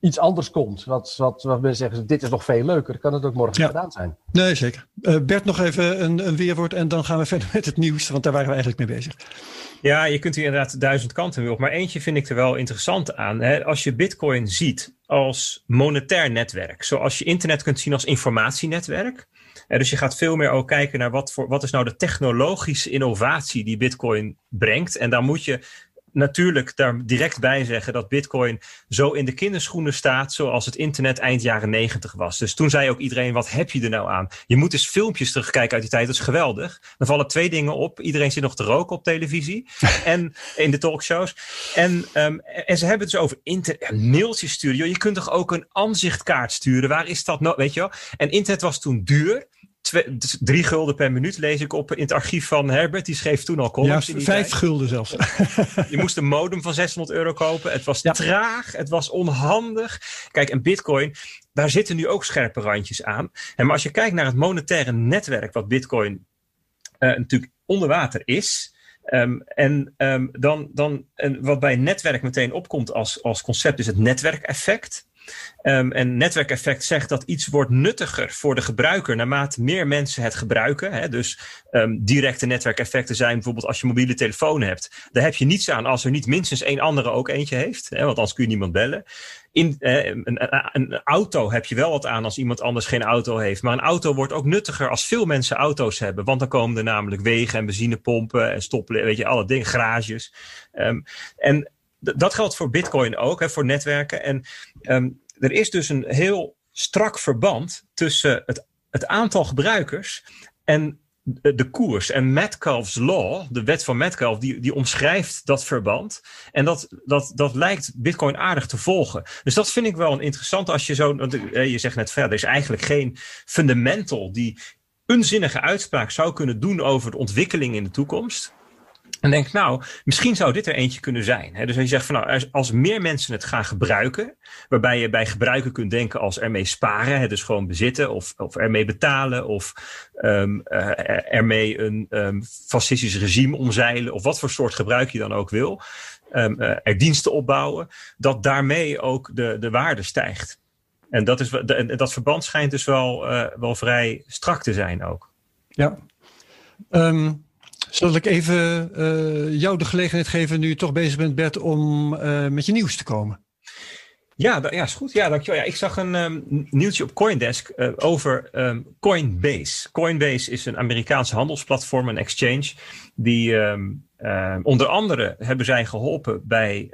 iets anders komt, wat, wat, wat mensen zeggen, dit is nog veel leuker, kan het ook morgen gedaan zijn.
Nee, zeker. Uh, Bert, nog even een, een weerwoord en dan gaan we verder met het nieuws, want daar waren we eigenlijk mee bezig.
Ja, je kunt hier inderdaad duizend kanten op. Maar eentje vind ik er wel interessant aan. Hè? Als je Bitcoin ziet als monetair netwerk, zoals je internet kunt zien als informatienetwerk. dus je gaat veel meer ook kijken naar wat, voor, wat is nou de technologische innovatie die Bitcoin brengt. En daar moet je natuurlijk daar direct bij zeggen dat Bitcoin zo in de kinderschoenen staat zoals het internet eind jaren negentig was. Dus toen zei ook iedereen: wat heb je er nou aan? Je moet eens filmpjes terugkijken uit die tijd. Dat is geweldig. Dan vallen twee dingen op. Iedereen zit nog te roken op televisie en in de talkshows. En, um, en ze hebben het dus over internet, mailtjes sturen. Je kunt toch ook een aanzichtkaart sturen? Waar is dat nou? Weet je wel? En internet was toen duur twee, drie gulden per minuut lees ik op in het archief van Herbert. Die schreef toen al columns.
Ja, vijf gulden zelfs.
je moest een modem van 600 euro kopen. Het was traag, het was onhandig. Kijk, en Bitcoin, daar zitten nu ook scherpe randjes aan. En maar als je kijkt naar het monetaire netwerk wat Bitcoin uh, natuurlijk onder water is. Um, en um, dan, dan en wat bij netwerk meteen opkomt als, als concept is het netwerkeffect. Um, en netwerkeffect zegt dat iets wordt nuttiger voor de gebruiker naarmate meer mensen het gebruiken. Hè? Dus um, directe netwerkeffecten zijn bijvoorbeeld als je mobiele telefoon hebt. Daar heb je niets aan als er niet minstens één andere ook eentje heeft. Hè? Want anders kun je niemand bellen. In, eh, een, auto heb je wel wat aan als iemand anders geen auto heeft. Maar een auto wordt ook nuttiger als veel mensen auto's hebben. Want dan komen er namelijk wegen en benzinepompen en stoppen, weet je, alle dingen, garages. Um, en dat geldt voor Bitcoin ook, hè, voor netwerken. En um, er is dus een heel strak verband tussen het, het aantal gebruikers en de koers. En Metcalfe's Law, de wet van Metcalfe, die, die omschrijft dat verband. En dat, dat, dat lijkt Bitcoin aardig te volgen. Dus dat vind ik wel een interessant als je zo. Je zegt net verder, er is eigenlijk geen fundamental die een zinnige uitspraak zou kunnen doen over de ontwikkeling in de toekomst. En denk, nou, misschien zou dit er eentje kunnen zijn. Dus als je zegt van nou, als meer mensen het gaan gebruiken, waarbij je bij gebruiken kunt denken als ermee sparen, dus gewoon bezitten, of, of ermee betalen, of um, uh, ermee een um, fascistisch regime omzeilen, of wat voor soort gebruik je dan ook wil, um, uh, er diensten opbouwen, dat daarmee ook de, de waarde stijgt. En dat, is, de, dat verband schijnt dus wel, uh, wel vrij strak te zijn ook.
Ja. Zal ik even uh, jou de gelegenheid geven, nu je toch bezig bent, Bert, om uh, met je nieuws te komen?
Ja, ja, is goed. Ja, dankjewel. Ja, ik zag een um, nieuwtje op Coindesk uh, over um, Coinbase. Coinbase is een Amerikaans handelsplatform, een exchange, die um, onder andere hebben zij geholpen bij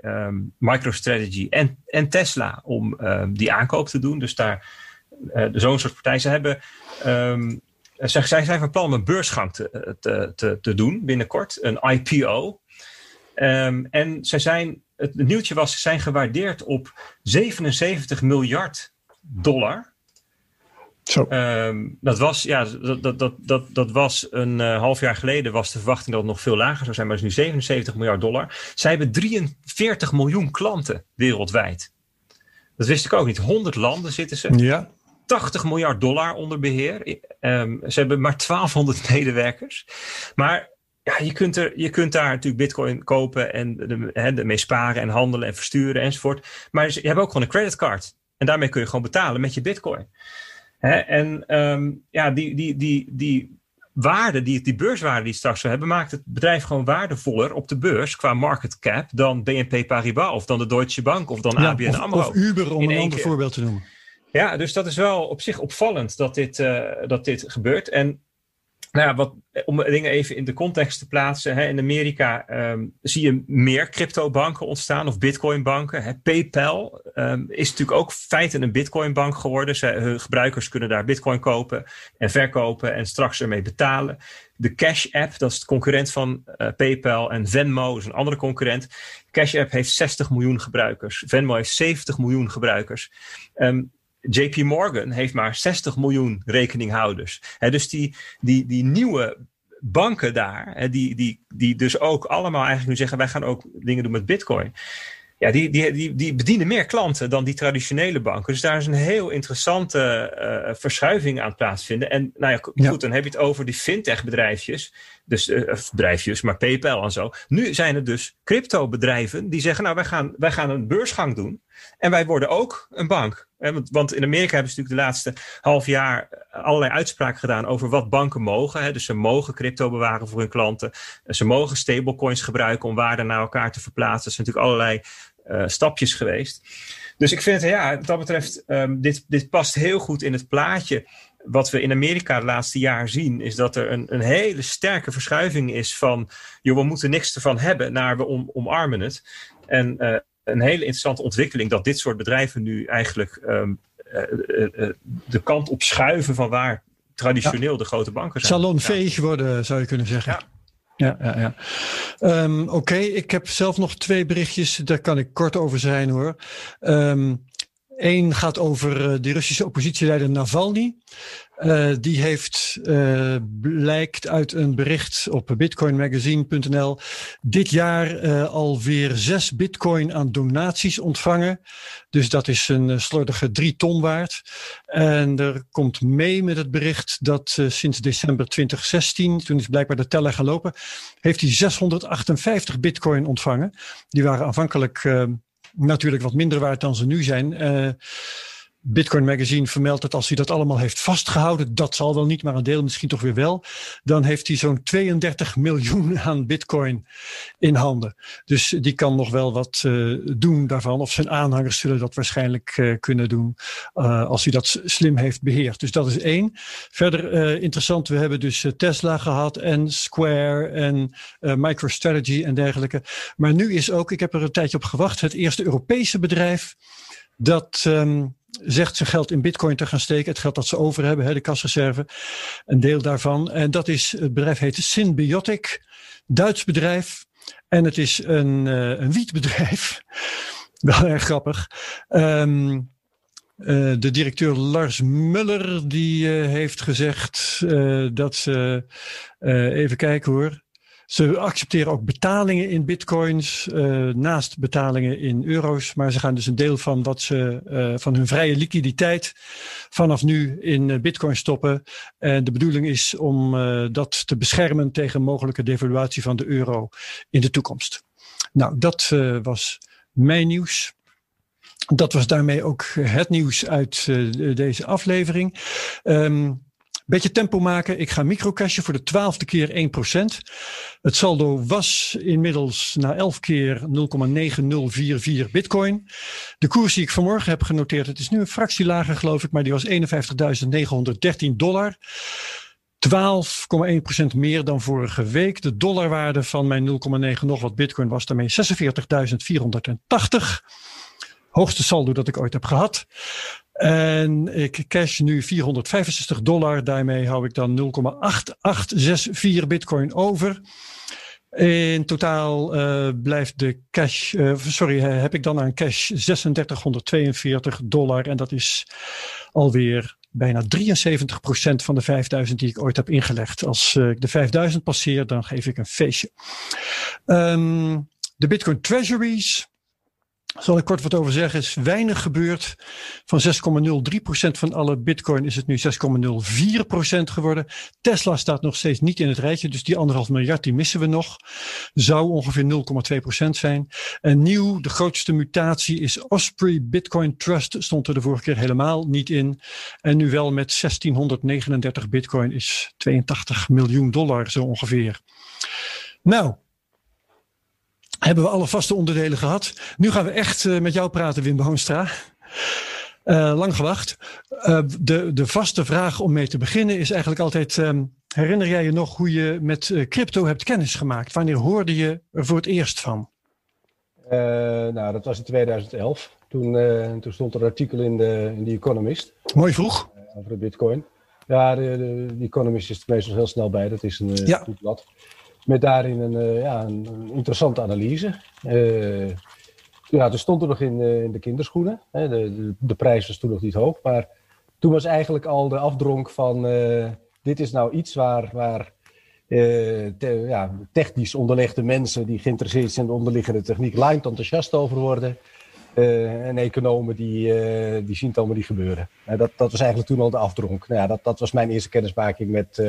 MicroStrategy en, en Tesla om die aankoop te doen. Dus daar zo'n soort partij. Ze hebben eh, zij, zij zijn van plan om een beursgang te, te, te, te doen binnenkort, een IPO. Um, ehm, en zij zijn, het, het nieuwtje was, ze zijn gewaardeerd op 77 miljard dollar.
Zo.
Um, dat was, ja, dat, dat, dat, dat, dat was een uh, half jaar geleden was de verwachting dat het nog veel lager zou zijn, maar het is nu 77 miljard dollar. Zij hebben 43 miljoen klanten wereldwijd. Dat wist ik ook niet. 100 landen zitten ze.
Ja.
80 miljard dollar onder beheer. Um, ze hebben maar 1200 medewerkers. Maar ja, je kunt, er, je kunt daar natuurlijk bitcoin kopen en de, he, ermee sparen en handelen en versturen enzovoort. Maar je hebt ook gewoon een creditcard. En daarmee kun je gewoon betalen met je bitcoin. He, en um, ja, die, die, die, die waarde, die, die beurswaarde die straks zou hebben, maakt het bedrijf gewoon waardevoller op de beurs qua market cap dan BNP Paribas of dan de Deutsche Bank of dan ja, ABN AMRO.
Of Uber, om een ander voorbeeld te noemen.
Ja, dus dat is wel op zich opvallend dat dit, uh, dat dit gebeurt. En nou ja, wat, om dingen even in de context te plaatsen. Hè, in Amerika ehm, zie je meer cryptobanken ontstaan of bitcoinbanken. Hè. PayPal um, is natuurlijk ook feitelijk een bitcoinbank geworden. Ze, hun gebruikers kunnen daar bitcoin kopen en verkopen en straks ermee betalen. De Cash App, dat is de concurrent van uh, PayPal. En Venmo is een andere concurrent. Cash App heeft 60 miljoen gebruikers. Venmo heeft 70 miljoen gebruikers. Um, JP Morgan heeft maar 60 miljoen rekeninghouders. dus die, die, die nieuwe banken daar, die, die, die dus ook allemaal eigenlijk nu zeggen: wij gaan ook dingen doen met Bitcoin. Ja, die, die, die, die bedienen meer klanten dan die traditionele banken. Dus daar is een heel interessante uh, verschuiving aan het plaatsvinden. En nou ja, goed, dan heb je het over die fintech-bedrijfjes. Dus uh, bedrijfjes, maar PayPal en zo. Nu zijn het dus crypto-bedrijven die zeggen: Nou, wij gaan, wij gaan een beursgang doen. En wij worden ook een bank. Want in Amerika hebben ze natuurlijk de laatste half jaar allerlei uitspraken gedaan over wat banken mogen. Dus ze mogen crypto bewaren voor hun klanten. Ze mogen stablecoins gebruiken om waarde naar elkaar te verplaatsen. Er zijn natuurlijk allerlei uh, stapjes geweest. Dus ik vind ja, wat dat betreft, um, dit, dit past heel goed in het plaatje. Wat we in Amerika het laatste jaar zien, is dat er een, een hele sterke verschuiving is van, joh, we moeten niks ervan hebben, naar we om, omarmen het. En uh, een hele interessante ontwikkeling dat dit soort bedrijven nu eigenlijk um, uh, uh, de kant op schuiven van waar traditioneel de grote banken zijn.
Salonveeg ja. worden, zou je kunnen zeggen. Ja. Ja, ja, ja. Um, Oké, okay, ik heb zelf nog twee berichtjes. Daar kan ik kort over zijn hoor. Um, Eén gaat over de Russische oppositieleider Navalny. Uh, die heeft, uh, blijkt uit een bericht op bitcoinmagazine.nl, dit jaar uh, alweer zes bitcoin aan donaties ontvangen. Dus dat is een slordige drie ton waard. En er komt mee met het bericht dat sinds december 2016, toen is blijkbaar de teller gelopen, heeft hij 658 bitcoin ontvangen. Die waren aanvankelijk natuurlijk wat minder waard dan ze nu zijn. Bitcoin Magazine vermeldt dat als hij dat allemaal heeft vastgehouden, dat zal wel niet, maar een deel misschien toch weer wel, dan heeft hij zo'n 32 miljoen aan Bitcoin in handen. Dus die kan nog wel wat uh, doen daarvan, of zijn aanhangers zullen dat waarschijnlijk uh, kunnen doen uh, als hij dat slim heeft beheerd. Dus dat is één. Verder interessant, we hebben dus Tesla gehad en Square en MicroStrategy en dergelijke. Maar nu is ook, ik heb er een tijdje op gewacht, het eerste Europese bedrijf dat um, zegt zijn geld in bitcoin te gaan steken. Het geld dat ze over hebben, hè, de kasreserve. Een deel daarvan. En dat is, het bedrijf heet Symbiotic. Duits bedrijf. En het is een, uh, een wietbedrijf. Wel erg grappig. Um, uh, de directeur Lars Muller die uh, heeft gezegd dat ze, even kijken hoor, ze accepteren ook betalingen in bitcoins, uh, naast betalingen in euro's. Maar ze gaan dus een deel van wat ze uh, van hun vrije liquiditeit vanaf nu in uh, bitcoin stoppen. En de bedoeling is om dat te beschermen tegen mogelijke devaluatie van de euro in de toekomst. Nou, dat was mijn nieuws. Dat was daarmee ook het nieuws uit deze aflevering. Um, Beetje tempo maken. Ik ga microcashen voor de twaalfde keer 1%. Het saldo was inmiddels na 11 keer 0,9044 bitcoin. De koers die ik vanmorgen heb genoteerd, het is nu een fractie lager geloof ik, maar die was 51.913 dollar. 12,1% meer dan vorige week. De dollarwaarde van mijn 0,9 nog wat bitcoin was daarmee 46.480. Hoogste saldo dat ik ooit heb gehad. En ik cash nu 465 dollar. Daarmee hou ik dan 0,8864 bitcoin over. In totaal uh, blijft de cash, uh, sorry, heb ik dan aan cash 3642 dollar. En dat is alweer bijna 73% van de 5000 die ik ooit heb ingelegd. Als uh, ik de 5000 passeer, dan geef ik een feestje. Um, de Bitcoin Treasuries zal ik kort wat over zeggen, is weinig gebeurd. Van 6,03% van alle bitcoin is het nu 6,04% geworden. Tesla staat nog steeds niet in het rijtje, dus die anderhalf miljard die missen we nog. Zou ongeveer 0,2% zijn. En nieuw, de grootste mutatie is Osprey Bitcoin Trust, stond er de vorige keer helemaal niet in. En nu wel met 1639 bitcoin is 82 miljoen dollar zo ongeveer. Nou, hebben we alle vaste onderdelen gehad. Nu gaan we echt uh, met jou praten, Wim Boonstra. Uh, lang gewacht. Uh, de, de vaste vraag om mee te beginnen is eigenlijk altijd: um, herinner jij je nog hoe je met crypto hebt kennis gemaakt? Wanneer hoorde je er voor het eerst van?
nou, dat was in 2011. Toen, toen stond er een artikel in de, in The Economist.
Mooi vroeg.
over de bitcoin. Ja, de, de, de, Economist is er meestal heel snel bij. Dat is een ja. goed blad. Met daarin een, ja, een interessante analyse. Ja, toen stond er nog in, in de kinderschoenen. Hè. De, de, prijs was toen nog niet hoog. Maar toen was eigenlijk al de afdronk van... Dit is nou iets waar, waar ja, technisch onderlegde mensen... die geïnteresseerd zijn in de onderliggende techniek... lijnt enthousiast over worden. En economen die, die zien het allemaal niet gebeuren. dat, dat was eigenlijk toen al de afdronk. Nou ja, dat, dat was mijn eerste kennismaking met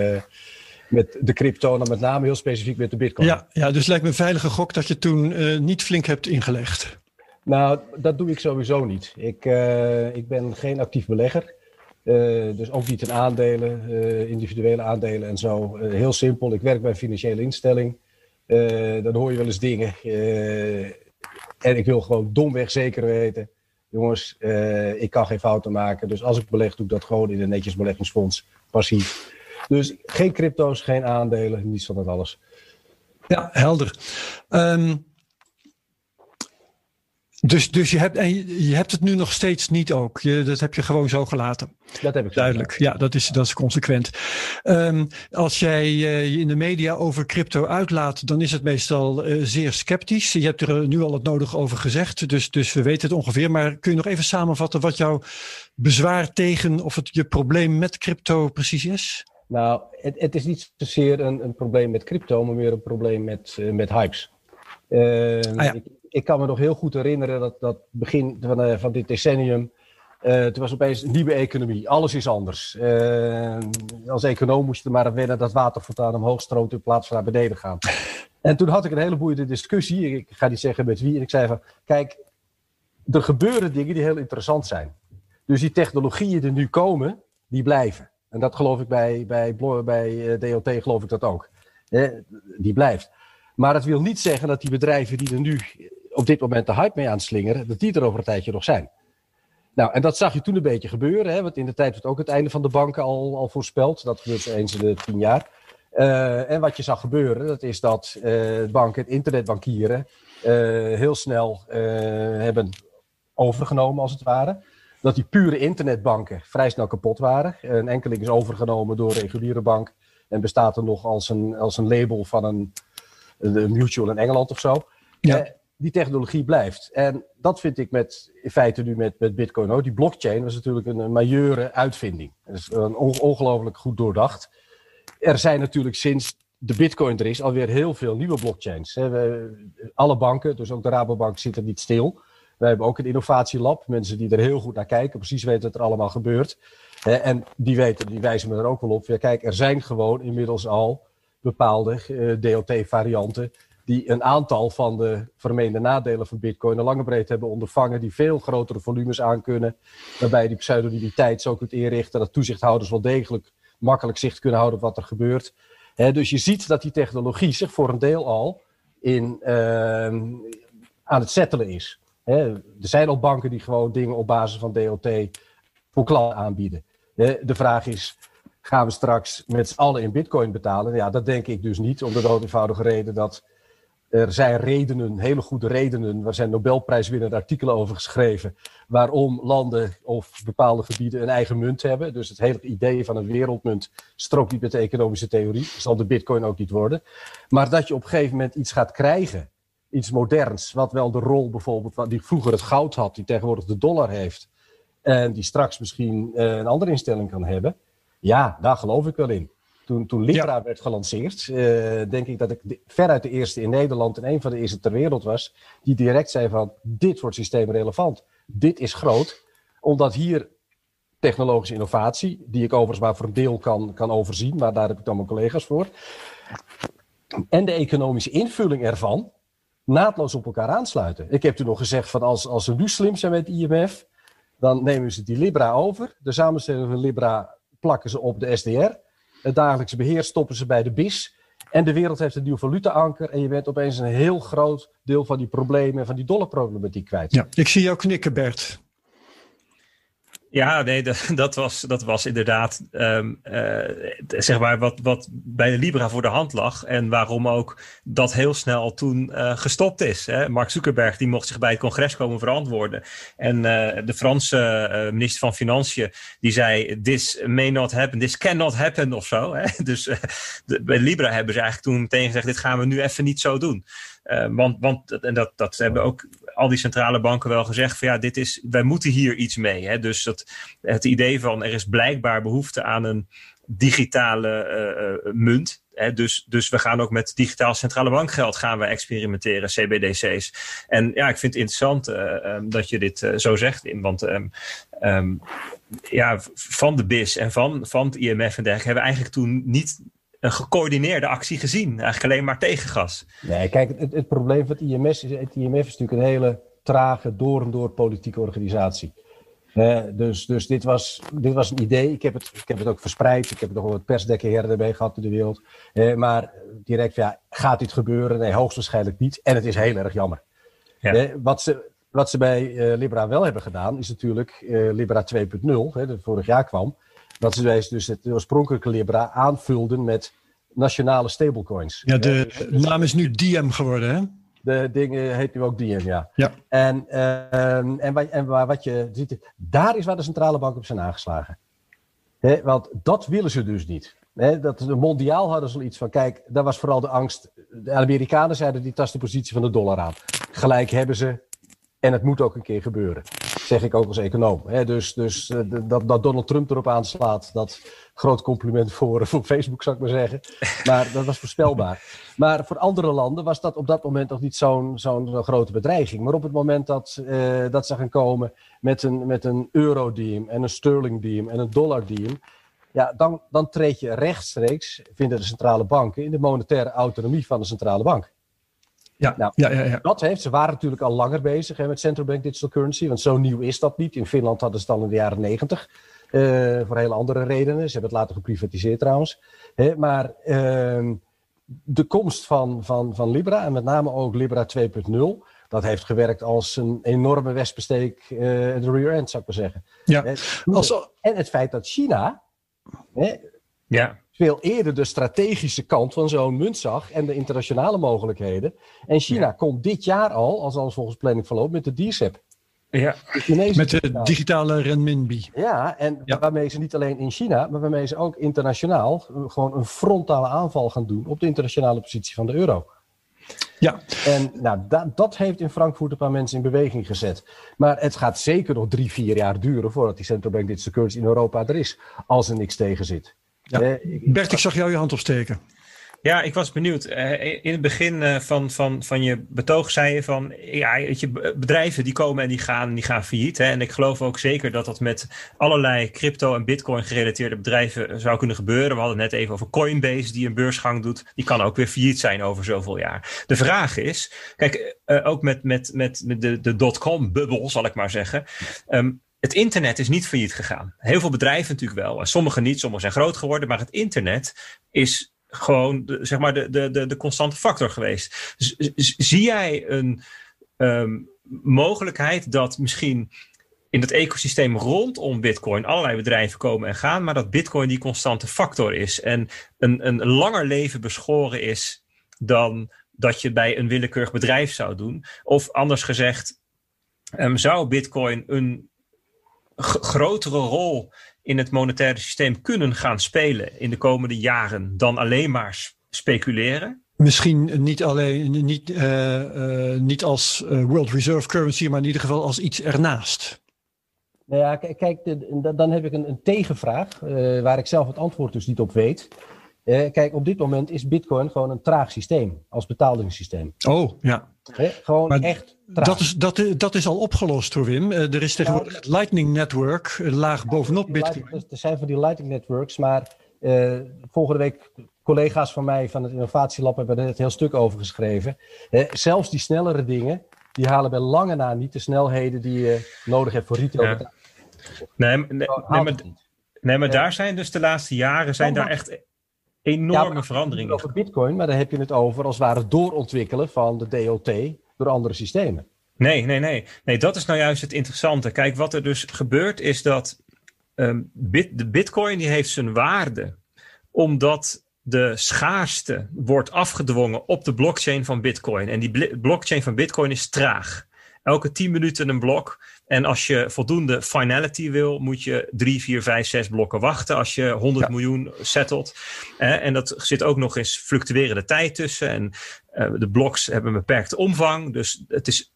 met de crypto en dan met name heel specifiek met de bitcoin.
Ja, ja dus lijkt me een veilige gok dat je toen uh, niet flink hebt ingelegd.
Nou, dat doe ik sowieso niet. Ik, uh, ik ben geen actief belegger. Uh, dus ook niet in aandelen, individuele aandelen en zo. heel simpel, ik werk bij een financiële instelling. dan hoor je wel eens dingen. en ik wil gewoon domweg zeker weten. Jongens, ik kan geen fouten maken. Dus als ik beleg, doe ik dat gewoon in een netjes beleggingsfonds, passief. Dus geen crypto's, geen aandelen, niets van dat alles.
Ja, helder. Um, dus, dus je, hebt, en je hebt het nu nog steeds niet ook. Je, dat heb je gewoon zo gelaten.
Dat heb ik
Duidelijk, ja, dat is, dat is consequent. Um, als jij uh, je in de media over crypto uitlaat, dan is het meestal uh, zeer sceptisch. Je hebt er nu al het nodig over gezegd, dus, dus we weten het ongeveer. Maar kun je nog even samenvatten wat jouw bezwaar tegen of het je probleem met crypto precies is?
Nou, het, het is niet zozeer een, een probleem met crypto, maar meer een probleem met, uh, met hypes. Uh, ah, ja ik kan me nog heel goed herinneren dat, dat begin van, uh, van dit decennium. Uh, toen was opeens een nieuwe economie. Alles is anders. Uh, als econoom moest je er maar aan wennen dat waterfontaan omhoog stroomt in plaats van naar beneden gaan. En toen had ik een hele boeiende discussie. Ik ga niet zeggen met wie. En ik zei van, kijk, er gebeuren dingen die heel interessant zijn. Dus die technologieën die nu komen, die blijven. En dat geloof ik bij, bij, bij DLT geloof ik dat ook. die blijft. Maar het wil niet zeggen dat die bedrijven die er nu op dit moment de hype mee aan slingeren, dat die er over een tijdje nog zijn. Nou, en dat zag je toen een beetje gebeuren, hè, want in de tijd werd ook het einde van de banken al, al voorspeld. Dat gebeurt eens in de tien jaar. En wat je zag gebeuren, dat is dat banken, het internetbankieren, heel snel hebben overgenomen, als het ware. Dat die pure internetbanken vrij snel kapot waren. Een enkeling is overgenomen door een reguliere bank en bestaat er nog als een, als een label van een, een mutual in Engeland of zo. Ja die technologie blijft. En dat vind ik met, in feite nu met, met Bitcoin ook. Die blockchain was natuurlijk een, een majeure uitvinding. Dat is een ongelooflijk goed doordacht. Er zijn natuurlijk sinds de Bitcoin er is alweer heel veel nieuwe blockchains. We, alle banken, dus ook de Rabobank, zitten niet stil. We hebben ook een innovatielab, mensen die er heel goed naar kijken, precies weten wat er allemaal gebeurt. En die weten, die wijzen me er ook wel op. Ja, kijk, er zijn gewoon inmiddels al bepaalde eh, DLT-varianten die een aantal van de vermeende nadelen van Bitcoin een lange breed hebben ondervangen, die veel grotere volumes aankunnen, waarbij die pseudonymiteit zo kunt inrichten dat toezichthouders wel degelijk makkelijk zicht kunnen houden op wat er gebeurt. dus je ziet dat die technologie zich voor een deel al in, uh, aan het settelen is. Er zijn al banken die gewoon dingen op basis van DOT voor klanten aanbieden. de vraag is, gaan we straks met z'n allen in bitcoin betalen? Ja, dat denk ik dus niet, om de eenvoudige reden dat er zijn redenen, hele goede redenen, er zijn Nobelprijswinnende artikelen over geschreven, waarom landen of bepaalde gebieden een eigen munt hebben. Dus het hele idee van een wereldmunt strookt niet met de economische theorie, zal de bitcoin ook niet worden. Maar dat je op een gegeven moment iets gaat krijgen, iets moderns, wat wel de rol bijvoorbeeld, die vroeger het goud had, die tegenwoordig de dollar heeft, en die straks misschien uh, een andere instelling kan hebben, ja, daar geloof ik wel in. Toen, toen Libra werd gelanceerd, uh, denk ik dat ik de, veruit de eerste in Nederland en een van de eerste ter wereld was, die direct zei van dit wordt systeemrelevant. Dit is groot, omdat hier technologische innovatie, die ik overigens maar voor een deel kan, kan overzien, maar daar heb ik dan mijn collega's voor, en de economische invulling ervan naadloos op elkaar aansluiten. Ik heb toen nog gezegd van als, als ze nu slim zijn met IMF, dan nemen ze die Libra over. De samenstelling van Libra plakken ze op de SDR. Het dagelijkse beheer stoppen ze bij de BIS. En de wereld heeft een nieuw valuta-anker. En je bent opeens een heel groot deel van die problemen, van die dollarproblematiek kwijt.
Ja, ik zie jou knikken, Bert.
Ja, nee, dat, was, dat was inderdaad um, uh, zeg maar wat, wat bij de Libra voor de hand lag. En waarom ook dat heel snel toen uh, gestopt is. Hè? Mark Zuckerberg die mocht zich bij het congres komen verantwoorden. En uh, de Franse minister van Financiën die zei: This may not happen, this cannot happen of zo. Hè? Dus bij Libra hebben ze eigenlijk toen meteen gezegd: Dit gaan we nu even niet zo doen. Want want en dat, dat hebben ook al die centrale banken wel gezegd van ja, dit is, wij moeten hier iets mee. Hè? Dus dat, het idee van er is blijkbaar behoefte aan een digitale uh, munt. Hè? Dus, dus we gaan ook met digitaal centrale bankgeld gaan we experimenteren, CBDC's. En ja, ik vind het interessant um, dat je dit zo zegt, want um, um, ja, van de BIS en van, van het IMF en dergelijke hebben we eigenlijk toen niet een gecoördineerde actie gezien. Eigenlijk alleen maar tegengas.
Nee, kijk, het, het probleem van het IMF, is, het IMF is natuurlijk een hele trage, door en door politieke organisatie. Uh, dus dus dit, was, dit was een idee. Ik heb, het, ik heb het ook verspreid. Ik heb nog wat persdekken her erbij gehad in de wereld. Uh, maar direct, ja, gaat dit gebeuren? Nee, hoogstwaarschijnlijk niet. En het is heel erg jammer. Ja. Uh, wat, ze, wat ze bij Libra wel hebben gedaan, is natuurlijk Libra 2.0, dat vorig jaar kwam. Dat ze dus het oorspronkelijke Libra aanvulden met nationale stablecoins.
Ja, de dus, naam is nu Diem geworden, hè?
De dingen heet nu ook Diem, ja.
ja.
En, uh, en, wat, en wat je ziet, daar is waar de centrale bank op zijn aangeslagen. He, want dat willen ze dus niet. He, dat, mondiaal hadden ze iets van, kijk, daar was vooral de angst. De Amerikanen zeiden, die tast de positie van de dollar aan. Gelijk hebben ze, en het moet ook een keer gebeuren zeg ik ook als econoom. Dus, dus uh, dat, dat Donald Trump erop aanslaat, dat groot compliment voor, voor Facebook, zou ik maar zeggen. Maar dat was voorspelbaar. Maar voor andere landen was dat op dat moment nog niet zo'n grote bedreiging. Maar op het moment dat, uh, dat ze gaan komen met een, met een euro-diem en een sterling-diem en een dollar-diem. Ja, dan, dan treed je rechtstreeks, vinden de centrale banken, in de monetaire autonomie van de centrale bank.
Ja, nou, ja, ja, ja,
Dat heeft, ze waren natuurlijk al langer bezig hè, met central bank digital currency, want zo nieuw is dat niet. In Finland hadden ze het al in de jaren negentig, uh, voor hele andere redenen. Ze hebben het later geprivatiseerd trouwens. Hè, maar uh, de komst van, van, van Libra, en met name ook Libra 2.0, dat heeft gewerkt als een enorme wespensteek uh, de rear end, zou ik maar zeggen.
Ja.
En het feit dat China... Hè,
ja
veel eerder de strategische kant van zo'n munt zag en de internationale mogelijkheden. En China ja. komt dit jaar al, als alles volgens planning verloopt, met de DCEP.
Ja,
de
met de digitale renminbi.
Ja, en ja. waarmee ze niet alleen in China, maar waarmee ze ook internationaal gewoon een frontale aanval gaan doen op de internationale positie van de euro.
Ja.
En nou, dat, dat heeft in Frankfurt een paar mensen in beweging gezet. Maar het gaat zeker nog drie, vier jaar duren voordat die central bank digital currency in Europa er is. Als er niks tegen zit.
Ja. Bert, ik zag jou je hand opsteken.
Ja, ik was benieuwd. in het begin van, van, van je betoog zei je van ja, je, bedrijven die komen en die gaan, die gaan failliet. Hè? En ik geloof ook zeker dat dat met allerlei crypto- en bitcoin gerelateerde bedrijven zou kunnen gebeuren. We hadden het net even over Coinbase die een beursgang doet. Die kan ook weer failliet zijn over zoveel jaar. De vraag is, kijk, ook met, met, met, met de, de dotcom-bubbel zal ik maar zeggen. Um, het internet is niet failliet gegaan. Heel veel bedrijven natuurlijk wel. Sommige niet, sommige zijn groot geworden. Maar het internet is gewoon de, zeg maar de, de, de, de constante factor geweest. Zie jij een um, mogelijkheid dat misschien in het ecosysteem rondom Bitcoin allerlei bedrijven komen en gaan, maar dat Bitcoin die constante factor is en een, een langer leven beschoren is dan dat je bij een willekeurig bedrijf zou doen? Of anders gezegd, um, zou Bitcoin een grotere rol in het monetaire systeem kunnen gaan spelen in de komende jaren dan alleen maar speculeren?
Misschien niet alleen niet, uh, uh, niet als uh, World Reserve Currency, maar in ieder geval als iets ernaast.
Nou ja, kijk, dan heb ik een, een tegenvraag, waar ik zelf het antwoord dus niet op weet. kijk, op dit moment is Bitcoin gewoon een traag systeem als betalingssysteem.
Oh, ja.
gewoon maar echt
dat is, dat, dat is al opgelost door Wim. Eh, er is tegenwoordig het Lightning Network, laag bovenop Bitcoin.
Er zijn van die Lightning Networks, maar uh, volgende week collega's van mij van het Innovatielab hebben er net een heel stuk over geschreven. Uh, zelfs die snellere dingen, die halen bij lange na niet de snelheden die je nodig hebt voor retail. Ja.
Nee, nee, nee, maar, nee, maar daar zijn dus de laatste jaren zijn daar echt enorme ja, veranderingen.
Over Bitcoin, maar dan heb je het over als het ware doorontwikkelen van de DOT door andere systemen.
Nee, nee, nee. Nee, dat is nou juist het interessante. Kijk, wat er dus gebeurt is dat um, bit, de bitcoin die heeft zijn waarde omdat de schaarste wordt afgedwongen op de blockchain van bitcoin. En die blockchain van bitcoin is traag. Elke 10 minuten een blok. En als je voldoende finality wil, moet je 3, 4, 5, 6 blokken wachten als je 100 miljoen settelt. en dat zit ook nog eens fluctuerende tijd tussen. En de bloks hebben een beperkte omvang. Dus het is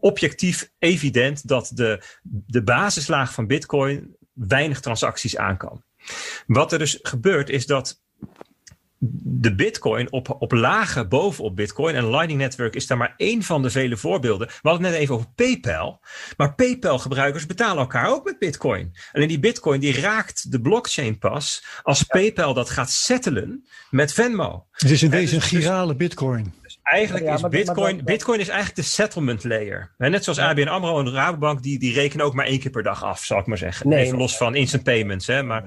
objectief evident dat de, de basislaag van Bitcoin weinig transacties aan kan. Wat er dus gebeurt is dat de Bitcoin op, op lagen bovenop Bitcoin. En Lightning Network is daar maar één van de vele voorbeelden. We hadden het net even over PayPal. Maar PayPal-gebruikers betalen elkaar ook met Bitcoin. Alleen die Bitcoin die raakt de blockchain pas als PayPal dat gaat settelen met Venmo.
Het is in deze dus, een girale Bitcoin.
Dus eigenlijk is Bitcoin, Bitcoin is eigenlijk de settlement layer. net zoals ABN AMRO en de Rabobank, die, die rekenen ook maar één keer per dag af, zal ik maar zeggen. Nee, even los van instant payments. Hè, maar...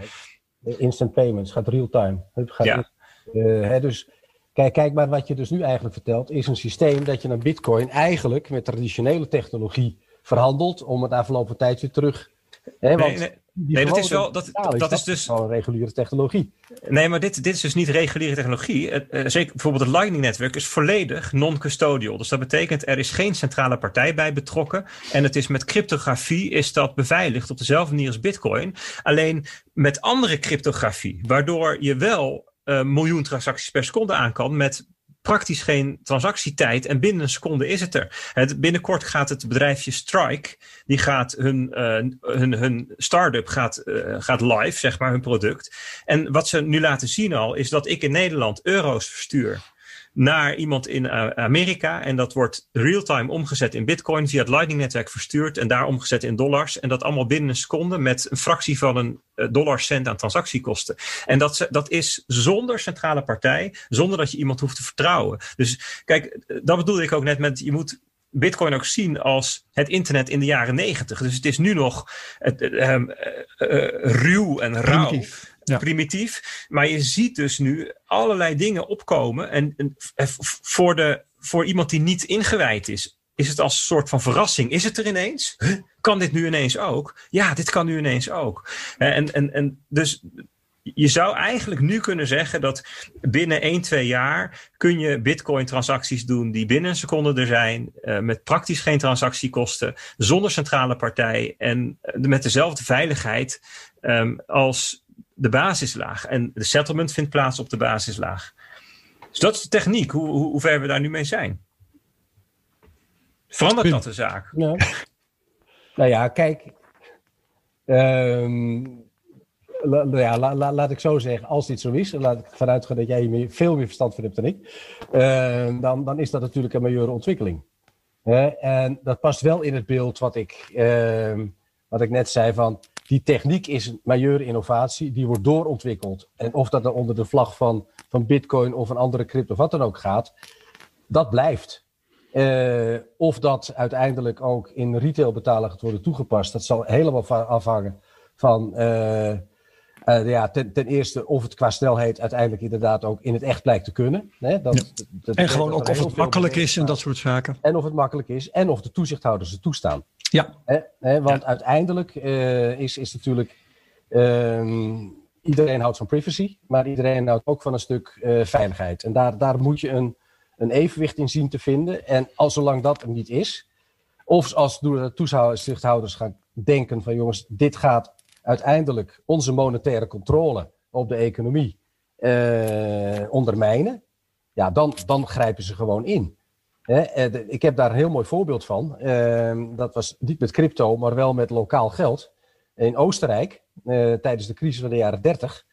Instant payments gaat real time. Het gaat ja. Uh, hè, dus kijk, kijk maar wat je dus nu eigenlijk vertelt, is een systeem dat je een bitcoin eigenlijk met traditionele technologie verhandelt om het na verloop van tijd weer terug.
Hè, want nee, nee. dat is wel. Dat, dat, is dus.
Gewoon een reguliere technologie.
Nee, maar dit, dit is dus niet reguliere technologie. Uh, zeker bijvoorbeeld het Lightning Network is volledig non-custodial. Dus dat betekent er is geen centrale partij bij betrokken. En het is met cryptografie is dat beveiligd op dezelfde manier als Bitcoin. Alleen met andere cryptografie. Waardoor je wel uh, miljoen transacties per seconde aan kan met praktisch geen transactietijd en binnen een seconde is het er. Het, binnenkort gaat het bedrijfje Strike, die gaat hun, uh, hun, hun start-up gaat, uh, gaat live, zeg maar, hun product. En wat ze nu laten zien al, is dat ik in Nederland euro's verstuur naar iemand in eh, Amerika. En dat wordt real-time omgezet in bitcoin via het Lightning-netwerk verstuurd en daar omgezet in dollars. En dat allemaal binnen een seconde met een fractie van een uh, dollarcent aan transactiekosten. En dat, dat is zonder centrale partij, zonder dat je iemand hoeft te vertrouwen. Dus kijk, dat bedoelde ik ook net met, je moet Bitcoin ook zien als het internet in de jaren negentig. Dus het is nu nog het, uh, ruw en rauw. Maar je ziet dus nu allerlei dingen opkomen. En, en voor, de, voor iemand die niet ingewijd is, is het als een soort van verrassing. Is het er ineens? Kan dit nu ineens ook? Ja, dit kan nu ineens ook. En, en, en dus je zou eigenlijk nu kunnen zeggen dat binnen 1, 2 jaar kun je bitcoin transacties doen die binnen een seconde er zijn, uh, met praktisch geen transactiekosten, zonder centrale partij en uh, met dezelfde veiligheid um, als de basislaag. En de settlement vindt plaats op de basislaag. Dus dat is de techniek, hoe, hoe, hoe ver we daar nu mee zijn. Verandert dat de zaak?
Ja. nou ja, kijk. Um, ja, laat ik zo zeggen, als dit zo is, laat ik vanuit gaan dat jij hier veel meer verstand van hebt dan ik, uh, dan, dan is dat natuurlijk een majeure ontwikkeling. en dat past wel in het beeld wat ik, uh, wat ik net zei van die techniek is een majeure innovatie, die wordt doorontwikkeld. En of dat dan onder de vlag van, van Bitcoin of een andere crypto of wat dan ook gaat, dat blijft. Uh, of dat uiteindelijk ook in retailbetaling gaat worden toegepast, dat zal helemaal afhangen van uh, uh, ja, ten, ten, eerste of het qua snelheid uiteindelijk inderdaad ook in het echt blijkt te kunnen. Hè? Dat,
dat, en gewoon ook of het makkelijk is en dat soort zaken.
En of het makkelijk is en of de toezichthouders het toestaan.
Ja.
Hè, want uiteindelijk uh, is, is natuurlijk. Um, iedereen houdt van privacy, maar iedereen houdt ook van een stuk uh, veiligheid. En daar, daar moet je een, een evenwicht in zien te vinden. En als zolang dat er niet is, of als de toezichthouders gaan denken van jongens, dit gaat uiteindelijk onze monetaire controle op de economie uh, ondermijnen, ja, dan, dan grijpen ze gewoon in. Eh, ik heb daar een heel mooi voorbeeld van. Ehm, dat was niet met crypto, maar wel met lokaal geld. In Oostenrijk, eh, tijdens de crisis van de jaren 30,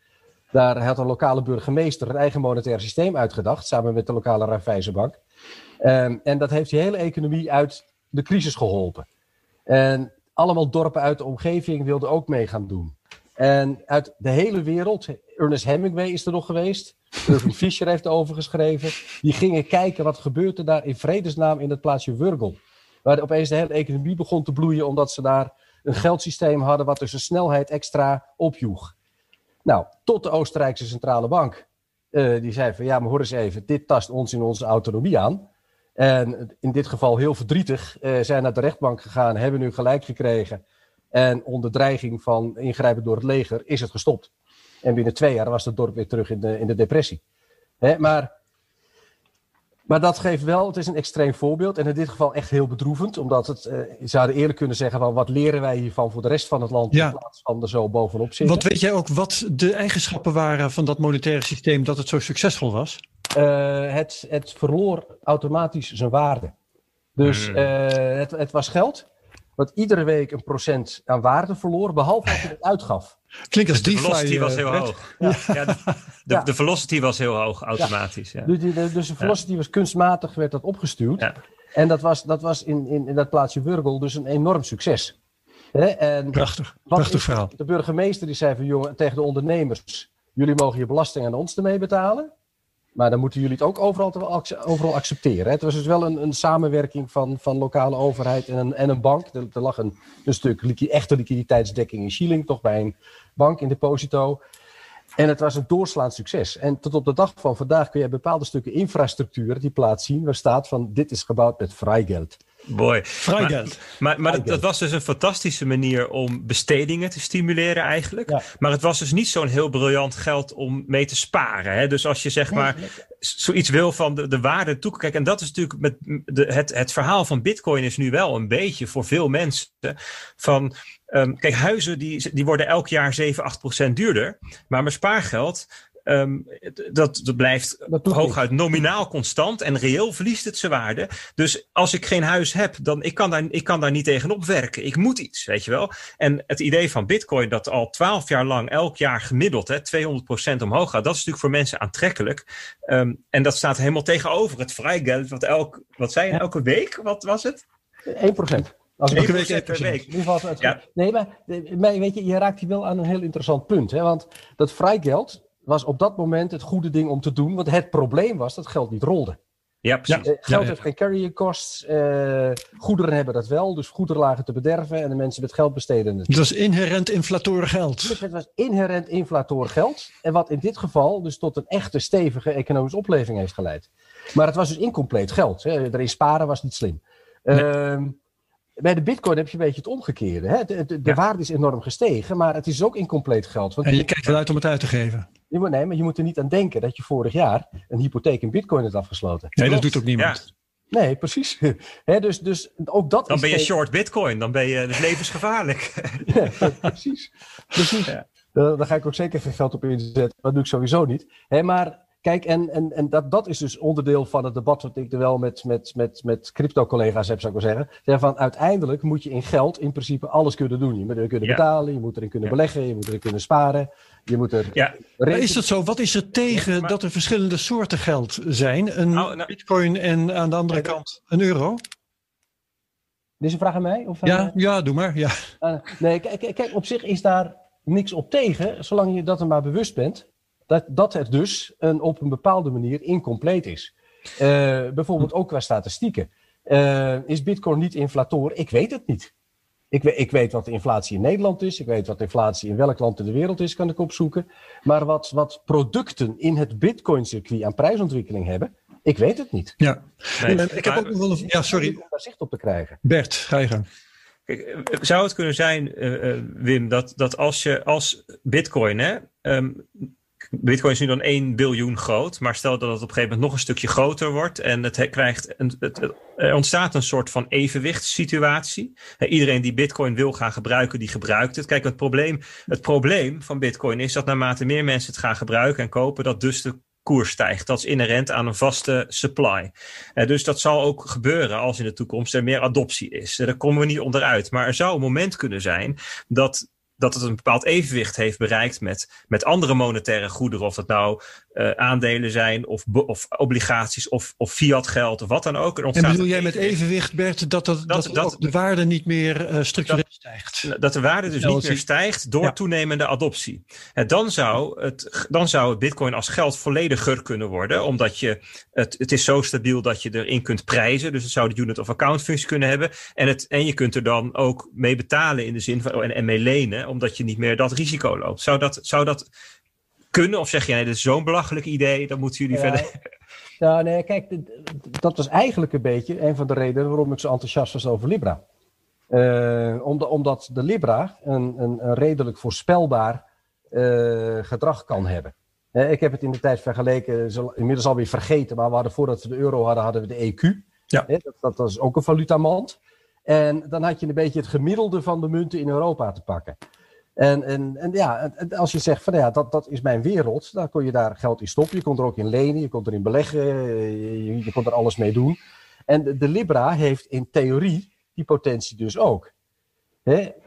daar had een lokale burgemeester een eigen monetair systeem uitgedacht, samen met de lokale Raiffeisenbank. Um, en dat heeft die hele economie uit de crisis geholpen. En allemaal dorpen uit de omgeving wilden ook mee gaan doen. En uit de hele wereld, Ernest Hemingway is er nog geweest, Irving Fisher heeft erover geschreven. Die gingen kijken wat gebeurde daar in vredesnaam in het plaatsje Wurgel. Waar opeens de hele economie begon te bloeien omdat ze daar een geldsysteem hadden wat dus een snelheid extra opjoeg. Nou, tot de Oostenrijkse Centrale Bank. Uh, die zei van ja, maar hoor eens even, dit tast ons in onze autonomie aan. En in dit geval heel verdrietig zijn naar de rechtbank gegaan, hebben nu gelijk gekregen. En onder dreiging van ingrijpen door het leger is het gestopt. En binnen twee jaar was het dorp weer terug in de, in de depressie. maar, maar dat geeft wel, het is een extreem voorbeeld. En in dit geval echt heel bedroevend. Omdat het, je zou eerlijk kunnen zeggen, van, wat leren wij hiervan voor de rest van het land. In plaats van er zo bovenop zitten.
Want weet jij ook wat de eigenschappen waren van dat monetaire systeem dat het zo succesvol was?
Uh, het, het verloor automatisch zijn waarde. Dus uh, het, het was geld wat iedere week een procent aan waarde verloor, behalve als je het uitgaf.
Klinkt als
dus de velocity was heel hoog. Ja. ja de, de, de, velocity was heel hoog automatisch. Ja.
Dus, de, dus de velocity was kunstmatig, werd dat opgestuurd. En dat was, dat was in, in, in dat plaatsje Wurgel dus een enorm succes.
En prachtig, prachtig verhaal.
De burgemeester die zei van jongen, tegen de ondernemers, jullie mogen je belasting aan ons ermee betalen. Maar dan moeten jullie het ook overal, overal accepteren. Het was dus wel een, een samenwerking van, van lokale overheid en een, en een bank. Er, lag een, een stuk echte liquiditeitsdekking in Schieling, toch bij een bank in deposito. En het was een doorslaand succes. En tot op de dag van vandaag kun je bepaalde stukken infrastructuur die plaats zien waar staat van dit is gebouwd met vrijgeld.
Mooi. Maar, maar, maar dat, was dus een fantastische manier om bestedingen te stimuleren eigenlijk. Maar het was dus niet zo'n heel briljant geld om mee te sparen. Hè? Dus als je zeg maar zoiets wil van de, de waarde toe. Kijk, en dat is natuurlijk met de, het, het verhaal van Bitcoin is nu wel een beetje voor veel mensen van. Um, kijk, huizen die, die worden elk jaar 7, 8 procent duurder. Maar mijn spaargeld Um, dat, dat blijft hooguit nominaal constant en reëel verliest het zijn waarde. Dus als ik geen huis heb, dan ik kan daar, ik kan daar niet tegenop werken. Ik moet iets, weet je wel. En het idee van Bitcoin dat al twaalf jaar lang elk jaar gemiddeld hè, 200% omhoog gaat, dat is natuurlijk voor mensen aantrekkelijk. Um, en dat staat helemaal tegenover het vrijgeld, wat, elk, wat zei je, elke week, wat was het?
1%. Als
een week per week.
Ja. Nee, maar, maar weet je, je raakt hier wel aan een heel interessant punt. Hè? Want dat vrijgeld, was op dat moment het goede ding om te doen. Want het probleem was dat geld niet rolde.
Ja, precies.
Eh, geld heeft geen carrying costs. Uh, goederen hebben dat wel. Dus goederen lagen te bederven en de mensen met geld besteden het.
Dat was inherent inflatoren geld.
Dus het was inherent inflatoren geld. En wat in dit geval dus tot een echte stevige economische opleving heeft geleid. Maar het was dus incompleet geld. Hè. Erin sparen was niet slim. Nee. Ehm, bij de bitcoin heb je een beetje het omgekeerde. Hè? De, de, waarde is enorm gestegen, maar het is ook incompleet geld.
Want en je kijkt eruit om het uit te geven.
Je moet, nee, maar je moet er niet aan denken dat je vorig jaar een hypotheek in bitcoin hebt afgesloten.
Nee, dat doet ook niemand.
Nee, precies. dus, dus ook dat
dan ben je short bitcoin, dan ben je dus levensgevaarlijk.
ja, precies. precies. Ja. Daar, ga ik ook zeker geen geld op inzetten. Dat doe ik sowieso niet. maar Kijk, en, en, en dat, dat is dus onderdeel van het debat wat ik er wel met, met, met, met crypto-collega's heb, zou ik wel zeggen. Zeg van uiteindelijk moet je in geld in principe alles kunnen doen. Je moet er kunnen betalen, je moet erin kunnen beleggen, je moet erin kunnen sparen. Je moet er.
Ja. Maar is dat zo? Wat is er tegen dat er verschillende soorten geld zijn? Een nou, nou, bitcoin en aan de andere kant een euro?
Dit is een vraag aan mij? Of
ja, ja, doe maar. Ja.
Uh, nee, kijk, kijk, op zich is daar niks op tegen, zolang je dat er maar bewust bent dat, dat het dus een, op een bepaalde manier incompleet is. Uh, bijvoorbeeld ook qua statistieken. Uh, is Bitcoin niet inflator? Ik weet het niet. Ik, ik, weet wat de inflatie in Nederland is. Ik weet wat de inflatie in welk land in de wereld is, kan ik opzoeken. Maar wat, wat producten in het Bitcoin-circuit aan prijsontwikkeling hebben, ik weet het niet.
Ja, nee, ik heb ook nog wel een. Ja, sorry.
Om daar zicht op te krijgen.
Bert, ga je gang.
Kijk, zou het kunnen zijn, uh, Wim, dat, dat als je als Bitcoin, hè, um, Bitcoin is nu dan 1 biljoen groot. Maar stel dat het op een gegeven moment nog een stukje groter wordt. En het krijgt een, het, er ontstaat een soort van evenwichtssituatie. Iedereen die Bitcoin wil gaan gebruiken, die gebruikt het. Kijk, het probleem, het probleem van Bitcoin is dat naarmate meer mensen het gaan gebruiken en kopen, dat dus de koers stijgt. Dat is inherent aan een vaste supply. dus dat zal ook gebeuren als in de toekomst er meer adoptie is. daar komen we niet onderuit. Maar er zou een moment kunnen zijn dat dat het een bepaald evenwicht heeft bereikt met, met andere monetaire goederen. Of dat nou uh, aandelen zijn, of, of obligaties, of, of fiat geld, of wat dan ook.
En bedoel jij met evenwicht, Bert, dat, dat, dat, dat, de waarde niet meer uh, structureel stijgt?
Dat de waarde dus niet meer stijgt door toenemende adoptie. En dan, zou het, dan zou het bitcoin als geld vollediger kunnen worden, omdat je, het, het is zo stabiel dat je erin kunt prijzen. Dus het zou de unit of account functie kunnen hebben. En, het, en je kunt er dan ook mee betalen in de zin van, en, en mee lenen, omdat je niet meer dat risico loopt. Zou dat, zou dat kunnen? Of zeg je, nee, dit is zo'n belachelijk idee, dan moeten jullie verder...
Ja, nee, kijk, dat was eigenlijk een beetje een van de redenen waarom ik zo enthousiast was over Libra. Uh, omdat de Libra een, een, een redelijk voorspelbaar uh, gedrag kan hebben. Uh, ik heb het in de tijd vergeleken, inmiddels alweer vergeten, maar we hadden voordat we de euro hadden, hadden we de EQ. Ja. Dat, dat was ook een valutamand. En dan had je een beetje het gemiddelde van de munten in Europa te pakken. En, en, en ja, als je zegt van ja, dat, dat is mijn wereld, dan kon je daar geld in stoppen. Je kon er ook in lenen, je kon erin beleggen, je, je kon er alles mee doen. En de, de Libra heeft in theorie die potentie dus ook.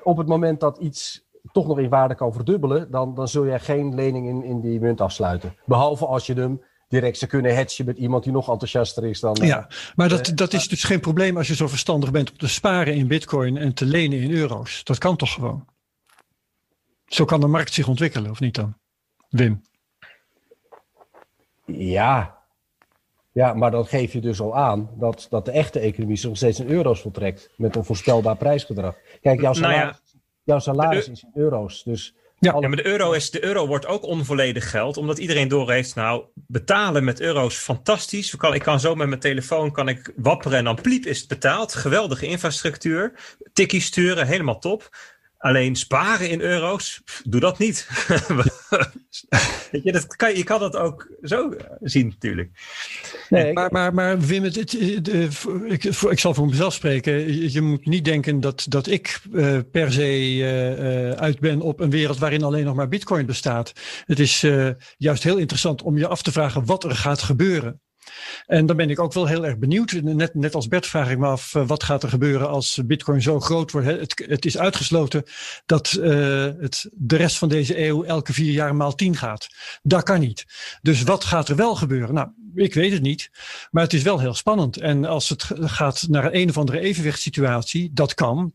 Op het moment dat iets toch nog in waarde kan verdubbelen, dan, dan zul je geen lening in, in die munt afsluiten. Behalve als je hem direct zou kunnen hatchen met iemand die nog enthousiaster is dan.
Ja, maar dat, dat is dus geen probleem als je zo verstandig bent om te sparen in bitcoin en te lenen in euro's. Dat kan toch gewoon? Zo kan de markt zich ontwikkelen, of niet dan? Wim?
Ja. Ja, maar dan geef je dus al aan dat, dat de echte economie zich nog steeds in euro's voltrekt. Met een voorspelbaar prijsgedrag. Kijk, jouw salaris, nou ja, jouw salaris is in euro's. Dus
ja. ja, maar de euro, is, de euro wordt ook onvolledig geld, omdat iedereen doorheeft, nou, betalen met euro's fantastisch. Ik kan, ik kan zo met mijn telefoon kan ik wapperen en dan pliep is het betaald. Geweldige infrastructuur, tikkie sturen, helemaal top. Alleen sparen in euro's, doe dat niet. je, dat kan, je kan dat ook zo zien natuurlijk.
Nee, maar, maar, maar Wim, het, ik, ik, zal voor mezelf spreken. Je, moet niet denken dat, dat ik uh, per se uh, uit ben op een wereld waarin alleen nog maar bitcoin bestaat. Het is uh, juist heel interessant om je af te vragen wat er gaat gebeuren. En dan ben ik ook wel heel erg benieuwd. Net, net als Bert vraag ik me af, uh, wat gaat er gebeuren als Bitcoin zo groot wordt? Het, het is uitgesloten dat uh, het de rest van deze eeuw elke vier jaar maal tien gaat. Dat kan niet. Dus wat gaat er wel gebeuren? Nou, ik weet het niet. Maar het is wel heel spannend. En als het gaat naar een, of andere evenwichtssituatie, dat kan.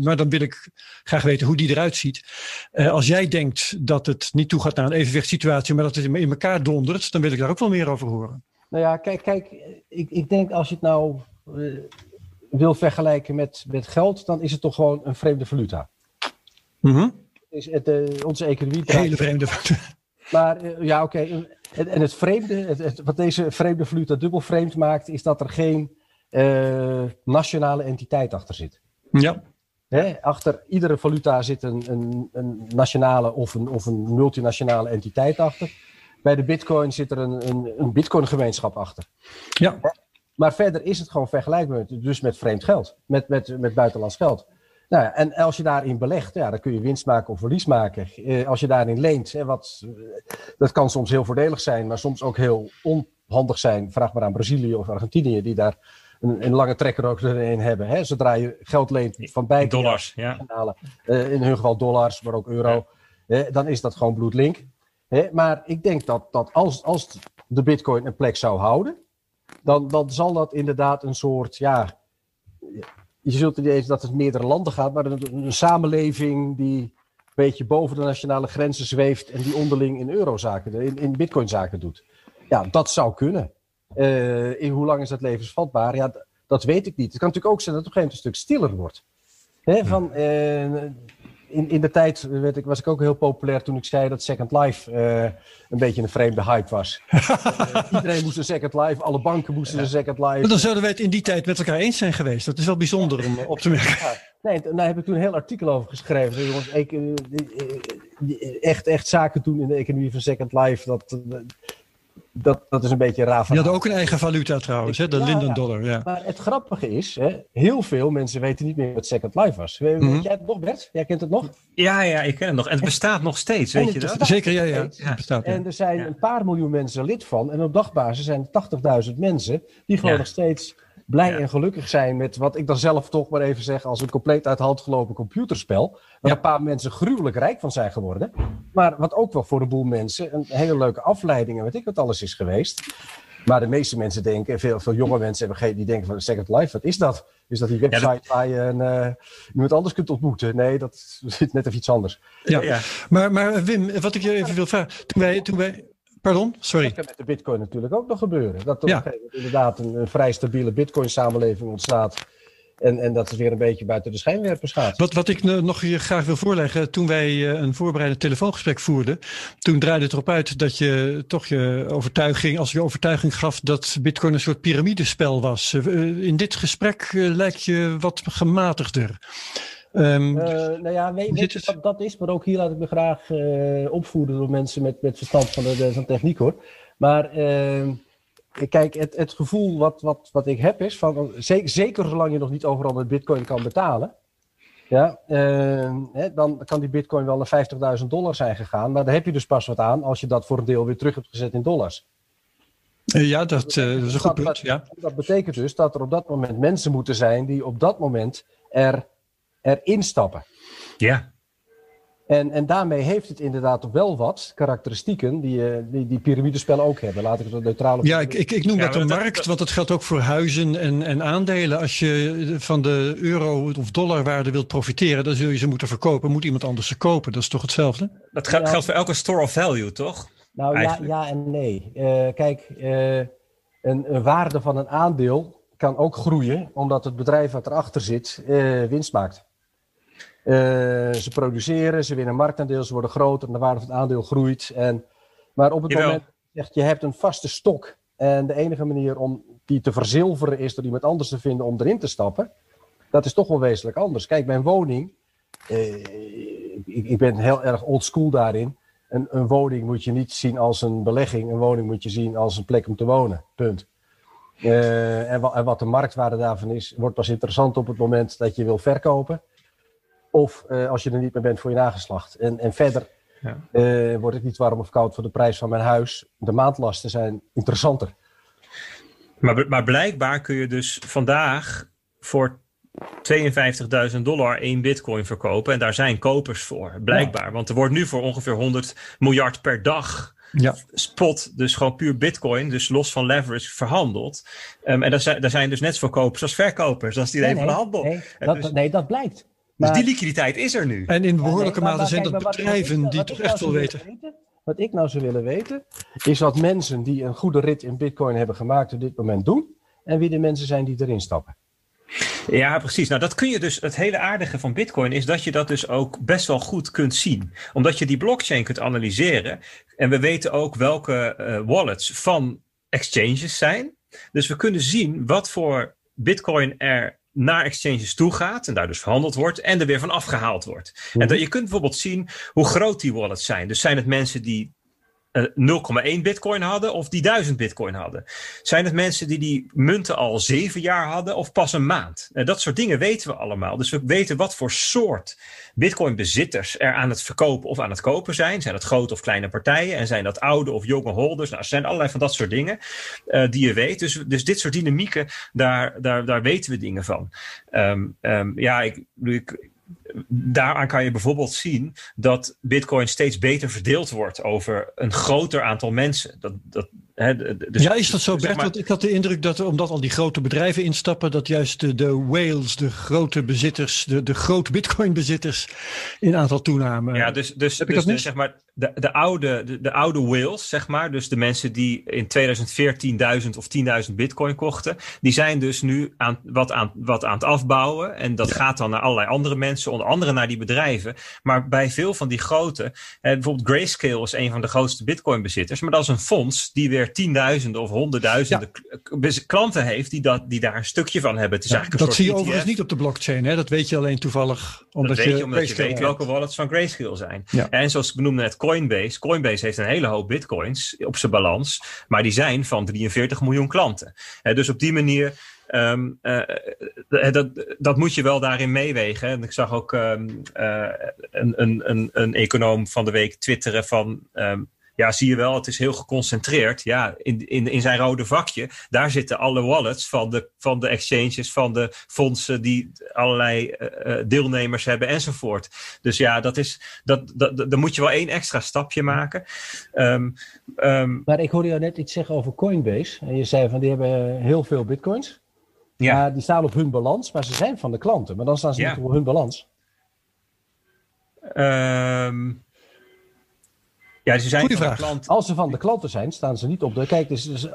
Maar dan wil ik graag weten hoe die eruit ziet. Als jij denkt dat het niet toe gaat naar een evenwichtssituatie, maar dat het in elkaar dondert, dan wil ik daar ook wel meer over horen.
Nou ja, kijk, kijk ik, ik denk als je het nou uh, wil vergelijken met, met geld, dan is het toch gewoon een vreemde valuta.
Mm -hmm.
is het, uh, onze economie.
Hele vreemde valuta.
Maar uh, ja, oké. Okay. En, en, het vreemde, het, het, wat deze vreemde valuta dubbel vreemd maakt, is dat er geen nationale entiteit achter zit.
Ja.
Hè? Achter iedere valuta zit een, een, een nationale of een, of een multinationale entiteit achter. Bij de Bitcoin zit er een, een, een Bitcoin-gemeenschap achter.
Ja.
Maar verder is het gewoon vergelijkbaar dus met vreemd geld, met, met, met buitenlands geld. Nou ja, en als je daarin belegt, ja, dan kun je winst maken of verlies maken. Eh, als je daarin leent, hè, wat, dat kan soms heel voordelig zijn, maar soms ook heel onhandig zijn. Vraag maar aan Brazilië of Argentinië, die daar een, een lange trekker ook erin hebben. Hè. Zodra je geld leent van beide
dollars, ja.
Uh, in hun geval dollars, maar ook euro, ja. dan is dat gewoon bloedlink maar ik denk dat, dat als, als de bitcoin een plek zou houden, dan, dan zal dat inderdaad een soort, ja, je zult niet eens dat het meerdere landen gaat, maar een, een, samenleving die een beetje boven de nationale grenzen zweeft en die onderling in eurozaken, in, in bitcoinzaken doet. Ja, dat zou kunnen. Uh, in hoe lang is dat levensvatbaar? Ja, dat weet ik niet. Het kan natuurlijk ook zijn dat het op een gegeven moment een stuk stiller wordt. He, van, uh, in, in de tijd ik, was ik ook heel populair toen ik zei dat Second Life uh, een beetje een vreemde hype was. uh, iedereen moest een Second Life, alle banken moesten een Second Life. Maar
dan zouden wij het in die tijd met elkaar eens zijn geweest. Dat is wel bijzonder om op te merken. Ja,
nee, daar heb ik toen een heel artikel over geschreven. Jongens, ik, uh, echt, echt zaken doen in de economie van Second Life. Dat, dat, dat is een beetje raar.
Je had ook een eigen valuta trouwens, hè? de ja, Linden Dollar. Ja.
Maar het grappige is, hè, heel veel mensen weten niet meer wat Second Life was. Weet mm -hmm. jij het nog, Bert? Jij kent het nog?
Ja, ja, ik ken het nog. En het bestaat nog steeds, weet je dat?
Zeker, ja, ja. Het bestaat,
ja. En er zijn een paar miljoen mensen lid van. En op dagbasis zijn er 80.000 mensen die gewoon nog steeds blij ja. en gelukkig zijn met wat ik dan zelf toch maar even zeg als een compleet uit de hand gelopen computerspel. Waar ja. een paar mensen gruwelijk rijk van zijn geworden. Maar wat ook wel voor een boel mensen een hele leuke afleiding en weet ik wat alles is geweest. Maar de meeste mensen denken, veel, veel jonge mensen hebben geen, die denken van Second Life, wat is dat? Is dat die website ja, dat... waar je een, uh, iemand anders kunt ontmoeten? Nee, dat is net even iets anders.
Ja, ja. Maar, maar Wim, wat ik je even wil vragen. Toen wij, toen wij, Pardon? Sorry.
Dat kan met de bitcoin natuurlijk ook nog gebeuren. Dat er ja. inderdaad een, een, vrij stabiele bitcoin samenleving ontstaat. En, en dat is weer een beetje buiten de schijnwerpers gaat.
Wat, wat ik nog je graag wil voorleggen, toen wij eh, een voorbereidend telefoongesprek voerden, toen draaide het erop uit dat je toch je overtuiging, als je overtuiging gaf dat Bitcoin een soort piramidespel was. Eh, in dit gesprek lijkt je wat gematigder.
Um, nou ja, weet, weet je wat dat is? Maar ook hier laat ik me graag opvoeden door mensen met, met verstand van de, van techniek hoor. Maar ehm, Kijk, het, het gevoel wat, wat, wat ik heb is van, zeker, zeker zolang je nog niet overal met bitcoin kan betalen, ja, uh, hè, dan kan die bitcoin wel naar 50.000 dollar zijn gegaan, maar daar heb je dus pas wat aan als je dat voor een deel weer terug hebt gezet in dollars.
Eh, ja, dat, uh, dat is een goed punt. Ja.
Dat betekent dus dat er op dat moment mensen moeten zijn die op dat moment er, erin stappen.
Ja.
En, en daarmee heeft het inderdaad wel wat karakteristieken die, uh, die, die piramidespellen ook hebben. Laat ik het neutraal op.
Ja, ik, ik, ik noem dat een markt, want dat geldt ook voor huizen en, en aandelen. Als je van de euro of dollarwaarde wilt profiteren, dan zul je ze moeten verkopen. Moet iemand anders ze kopen? Dat is toch hetzelfde?
Dat geldt, geldt voor elke store of value, toch?
Nou ja, ja en nee. Uh, kijk, uh, een, een waarde van een aandeel kan ook groeien, omdat het bedrijf wat erachter zit winst maakt. Uh, ze produceren, ze winnen marktaandeel, ze worden groter en de waarde van het aandeel groeit. En, maar op het Jawel. moment dat je hebt een vaste stok en de enige manier om die te verzilveren is door iemand anders te vinden om erin te stappen, dat is toch wel wezenlijk anders. Kijk, mijn woning, uh, ik, ik, ben heel erg old school daarin. Een, een, woning moet je niet zien als een belegging, een woning moet je zien als een plek om te wonen. Punt. Uh, en, en wat de marktwaarde daarvan is, wordt pas interessant op het moment dat je wil verkopen. Of uh, als je er niet meer bent voor je nageslacht. En, en verder ja. uh, word ik niet warm of koud voor de prijs van mijn huis. De maandlasten zijn interessanter.
Maar, maar blijkbaar kun je dus vandaag voor 52.000 dollar één bitcoin verkopen. En daar zijn kopers voor, blijkbaar. Ja. Want er wordt nu voor ongeveer 100 miljard per dag ja. spot, dus gewoon puur bitcoin, dus los van leverage, verhandeld. Um, en daar zijn, daar zijn dus net zoveel kopers als verkopers. Dat is die nee, van de handel.
Nee, dat, dus, nee, dat blijkt.
Dus die liquiditeit is er nu.
En in behoorlijke ja, nee, mate zijn dat bedrijven die toch echt wel nou weten. weten.
Wat ik nou zou willen weten, is wat mensen die een goede rit in Bitcoin hebben gemaakt op dit moment doen. En wie de mensen zijn die erin stappen.
Ja, precies. Nou, dat kun je dus. Het hele aardige van Bitcoin is dat je dat dus ook best wel goed kunt zien. Omdat je die blockchain kunt analyseren. En we weten ook welke uh, wallets van exchanges zijn. Dus we kunnen zien wat voor Bitcoin er naar exchanges toe gaat en daar dus verhandeld wordt en er weer van afgehaald wordt. Mm -hmm. En dat, je kunt bijvoorbeeld zien hoe groot die wallets zijn. Dus zijn het mensen die uh, 0,1 bitcoin hadden of die 1000 bitcoin hadden? Zijn het mensen die die munten al zeven jaar hadden of pas een maand? Uh, dat soort dingen weten we allemaal. Dus we weten wat voor soort bitcoin bezitters er aan het verkopen of aan het kopen zijn. Zijn dat grote of kleine partijen? En zijn dat oude of jonge holders? Nou, er zijn allerlei van dat soort dingen uh, die je weet. Dus, dus dit soort dynamieken, daar, daar, daar weten we dingen van. Um, um, ja, ik, ik daaraan kan je bijvoorbeeld zien dat Bitcoin steeds beter verdeeld wordt over een groter aantal mensen. Dat, dat,
hè, dus, ja, is dat zo, Bert? Want ik had de indruk dat omdat al die grote bedrijven instappen, dat juist de, de whales, de grote bezitters, de, de grote Bitcoin-bezitters in aantal toenamen.
Ja, dus, dus, Heb dus, dus zeg maar, de, de, oude, de, de, oude whales, zeg maar, dus de mensen die in 2014 1000 of 10.000 bitcoin kochten, die zijn dus nu aan, wat, aan, wat aan het afbouwen. En dat ja. gaat dan naar allerlei andere mensen, onder andere naar die bedrijven. Maar bij veel van die grote, eh, bijvoorbeeld Grayscale is een van de grootste bitcoin bezitters, maar dat is een fonds die weer tienduizenden of honderdduizenden ja. klanten heeft die, dat, die daar een stukje van hebben. Het is
ja,
eigenlijk
dat zie je ETF. overigens niet op de blockchain, hè? dat weet je alleen toevallig omdat
dat weet je,
je
omdat je weet welke wallets van Grayscale zijn. En zoals ik benoemde net, Coinbase. Coinbase heeft een hele hoop bitcoins op zijn balans, maar die zijn van 43 miljoen klanten. dus op die manier Um, uh, dat, dat moet je wel daarin meewegen. En ik zag ook um, uh, een, een, een, een econoom van de week twitteren van... Um, ja, zie je wel, het is heel geconcentreerd. Ja, in, in, in zijn rode vakje, daar zitten alle wallets van de, van de exchanges, van de fondsen die allerlei deelnemers hebben enzovoort. Dus ja, dat is, dat, dat, dan moet je wel één extra stapje maken.
Maar ik hoorde jou net iets zeggen over Coinbase. En je zei van die hebben heel veel bitcoins. Ja. Maar die staan op hun balans, maar ze zijn van de klanten. Maar dan staan ze ja. niet op hun balans.
Um, ja, ze zijn
Goeie vraag. Klant...
Als ze van de klanten zijn, staan ze niet op de. Kijk, dus, dus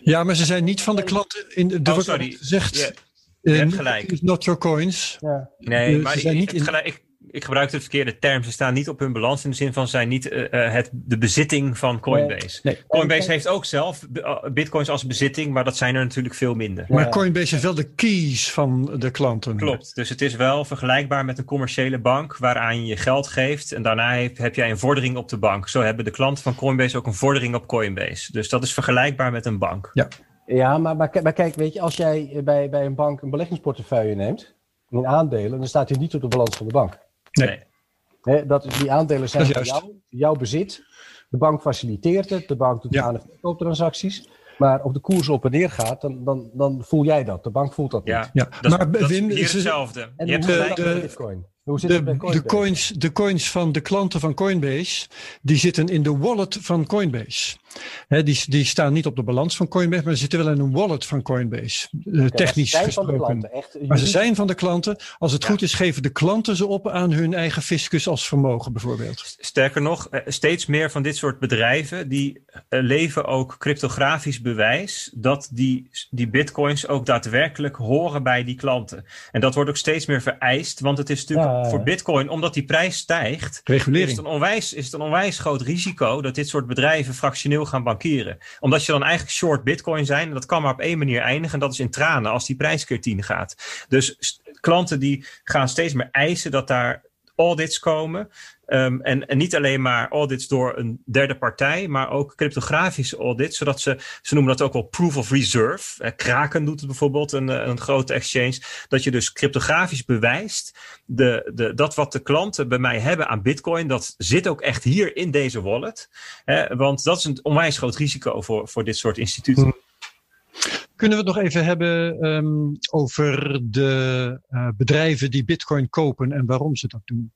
Ja, maar ze zijn niet van de klanten. In de,
oh, sorry.
Gezegd,
hebt gelijk.
Not your coins.
Ja. Nee, maar zijn niet in... gelijk, ik gebruik de verkeerde term. Ze staan niet op hun balans in de zin van zijn niet uh, het, de bezitting van Coinbase. Nee, Coinbase heeft ook zelf bitcoins als bezitting, maar dat zijn er natuurlijk veel minder.
Maar Coinbase heeft wel de keys van de klanten.
Klopt, dus het is wel vergelijkbaar met een commerciële bank waaraan je je geld geeft en daarna heb, heb jij een vordering op de bank. Zo hebben de klanten van Coinbase ook een vordering op Coinbase. Dus dat is vergelijkbaar met een bank.
Ja, ja maar, maar, maar kijk, weet je, als jij bij, bij een bank een beleggingsportefeuille neemt in aandelen, dan staat hij niet op de balans van de bank. Nee. dat, die aandelen zijn van jou, jouw bezit. De bank faciliteert het, de bank doet ja. aan- en verkooptransacties. Maar op de koers op en neer gaat, dan, dan, dan voel jij dat. De bank voelt dat niet.
Ja, dat, maar dat Wim, is hetzelfde.
En je hebt de, de, Bitcoin. Hoe zit de, het de, coins, de coins van de klanten van Coinbase, die zitten in de wallet van Coinbase. Die, die staan niet op de balans van Coinbase, maar ze zitten wel in een wallet van Coinbase. Uh, technisch maar gesproken. Echt, maar ze zijn van de klanten. Als het goed is, geven de klanten ze op aan hun eigen fiscus als vermogen bijvoorbeeld.
Sterker nog, eh, steeds meer van dit soort bedrijven die uh, leven ook cryptografisch bewijs dat die, die bitcoins ook daadwerkelijk horen bij die klanten. En dat wordt ook steeds meer vereist, want het is natuurlijk voor Bitcoin, omdat die prijs stijgt,
Regulering.
Is, het een onwijs, is het een onwijs groot risico dat dit soort bedrijven fractioneel gaan bankieren. Omdat je dan eigenlijk short Bitcoin zijn, dat kan maar op één manier eindigen, en dat is in tranen als die prijs keer 10 gaat. Dus klanten die gaan steeds meer eisen dat daar audits komen. Um, en, en, niet alleen maar audits door een derde partij, maar ook cryptografische audits, zodat ze, ze noemen dat ook wel proof of reserve. Eh, Kraken doet het bijvoorbeeld, een, eh, een grote exchange, dat je dus cryptografisch bewijst, de, de, dat wat de klanten bij mij hebben aan bitcoin, dat zit ook echt hier in deze wallet. Want dat is een onwijs groot risico voor, voor dit soort instituten.
Kunnen we het nog even hebben um, over de uh, bedrijven die bitcoin kopen en waarom ze dat doen?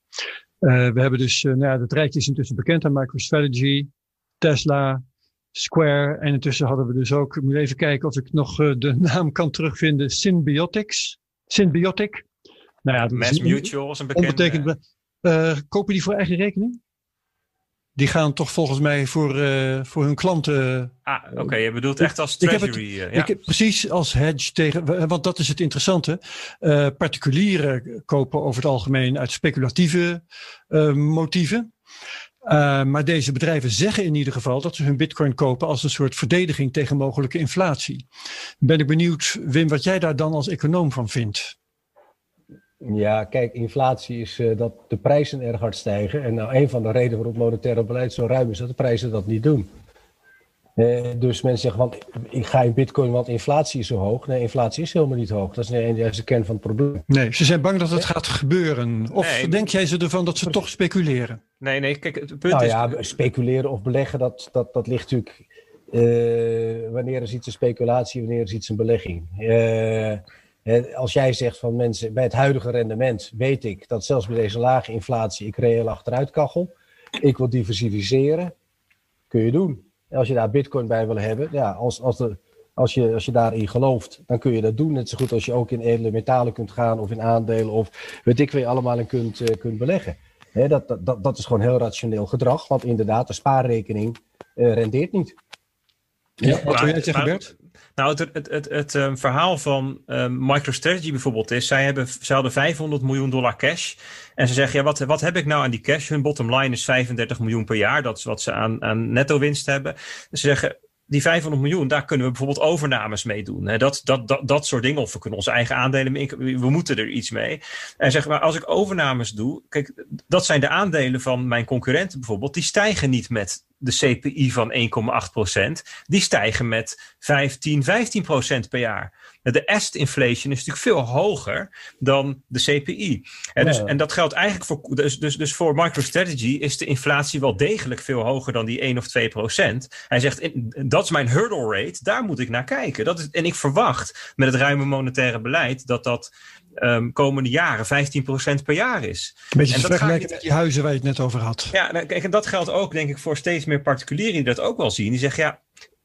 Uh, we hebben dus, uh, nou ja, het rijtje is intussen bekend aan MicroStrategy, Tesla, Square. En intussen hadden we dus ook, ik moet even kijken of ik nog de naam kan terugvinden, Symbiotics. Symbiotic.
Nou ja, Mass Mutual is een bekende.
kopen die voor eigen rekening? Die gaan toch volgens mij voor, uh, voor hun klanten.
Ah, oké. Okay. Je bedoelt echt als treasury.
Ik heb het, ja. ik, precies als hedge tegen. Want dat is het interessante. Uh, particulieren kopen over het algemeen uit speculatieve uh, motieven. maar deze bedrijven zeggen in ieder geval dat ze hun bitcoin kopen als een soort verdediging tegen mogelijke inflatie. Ben ik benieuwd, Wim, wat jij daar dan als econoom van vindt.
Ja, kijk, inflatie is uh, dat de prijzen erg hard stijgen. En nou, een van de redenen waarom het monetaire beleid zo ruim is, dat de prijzen dat niet doen. Uh, dus mensen zeggen, want ik ga in bitcoin, want inflatie is zo hoog. Nee, inflatie is helemaal niet hoog. Dat is de kern van het probleem.
Nee, ze zijn bang dat het gaat gebeuren. Of denk jij ze ervan dat ze toch speculeren?
Nee, nee, kijk, het punt
nou,
is...
ja, speculeren of beleggen, dat, dat, dat ligt natuurlijk... Uh, wanneer is iets een speculatie, wanneer is iets een belegging? Als jij zegt van mensen, bij het huidige rendement weet ik dat zelfs bij deze lage inflatie ik reëel achteruit kachel. Ik wil diversificeren. Kun je doen. als je daar bitcoin bij wil hebben, ja, als, als, de, als, je, als je daarin gelooft, dan kun je dat doen. Net zo goed als je ook in edele metalen kunt gaan of in aandelen of weet ik je allemaal in kunt, uh, kunt beleggen. dat, dat, dat is gewoon heel rationeel gedrag, want inderdaad, de spaarrekening uh, rendeert niet.
Ja, wat wil jij zeggen, Bert?
Nou, het, het, het, het um, verhaal van um, MicroStrategy bijvoorbeeld is, zij, hebben, zij hadden 500 miljoen dollar cash. En ze zeggen, ja, wat, wat heb ik nou aan die cash? Hun bottom line is 35 miljoen per jaar. Dat is wat ze aan, aan netto winst hebben. ze zeggen, die 500 miljoen, daar kunnen we bijvoorbeeld overnames mee doen. Dat, dat, dat, dat soort dingen. Of we kunnen onze eigen aandelen. We moeten er iets mee. En zeg maar, als ik overnames doe. Kijk, dat zijn de aandelen van mijn concurrenten bijvoorbeeld. Die stijgen niet met de CPI van 1,8% Die stijgen met 15, 15% per jaar. De est inflation is natuurlijk veel hoger dan de CPI. En, dus, en dat geldt eigenlijk voor. Dus, dus, dus voor MicroStrategy is de inflatie wel degelijk veel hoger dan die 1 of 2 procent. Hij zegt: dat is mijn hurdle rate, daar moet ik naar kijken. Dat is, en ik verwacht met het ruime monetaire beleid dat dat um, komende jaren 15% per jaar is.
Een beetje vergelijken met die huizen waar je het net over had.
Ja, nou, kijk, en dat geldt ook denk ik voor steeds meer particulieren die dat ook wel zien. Die zeggen ja,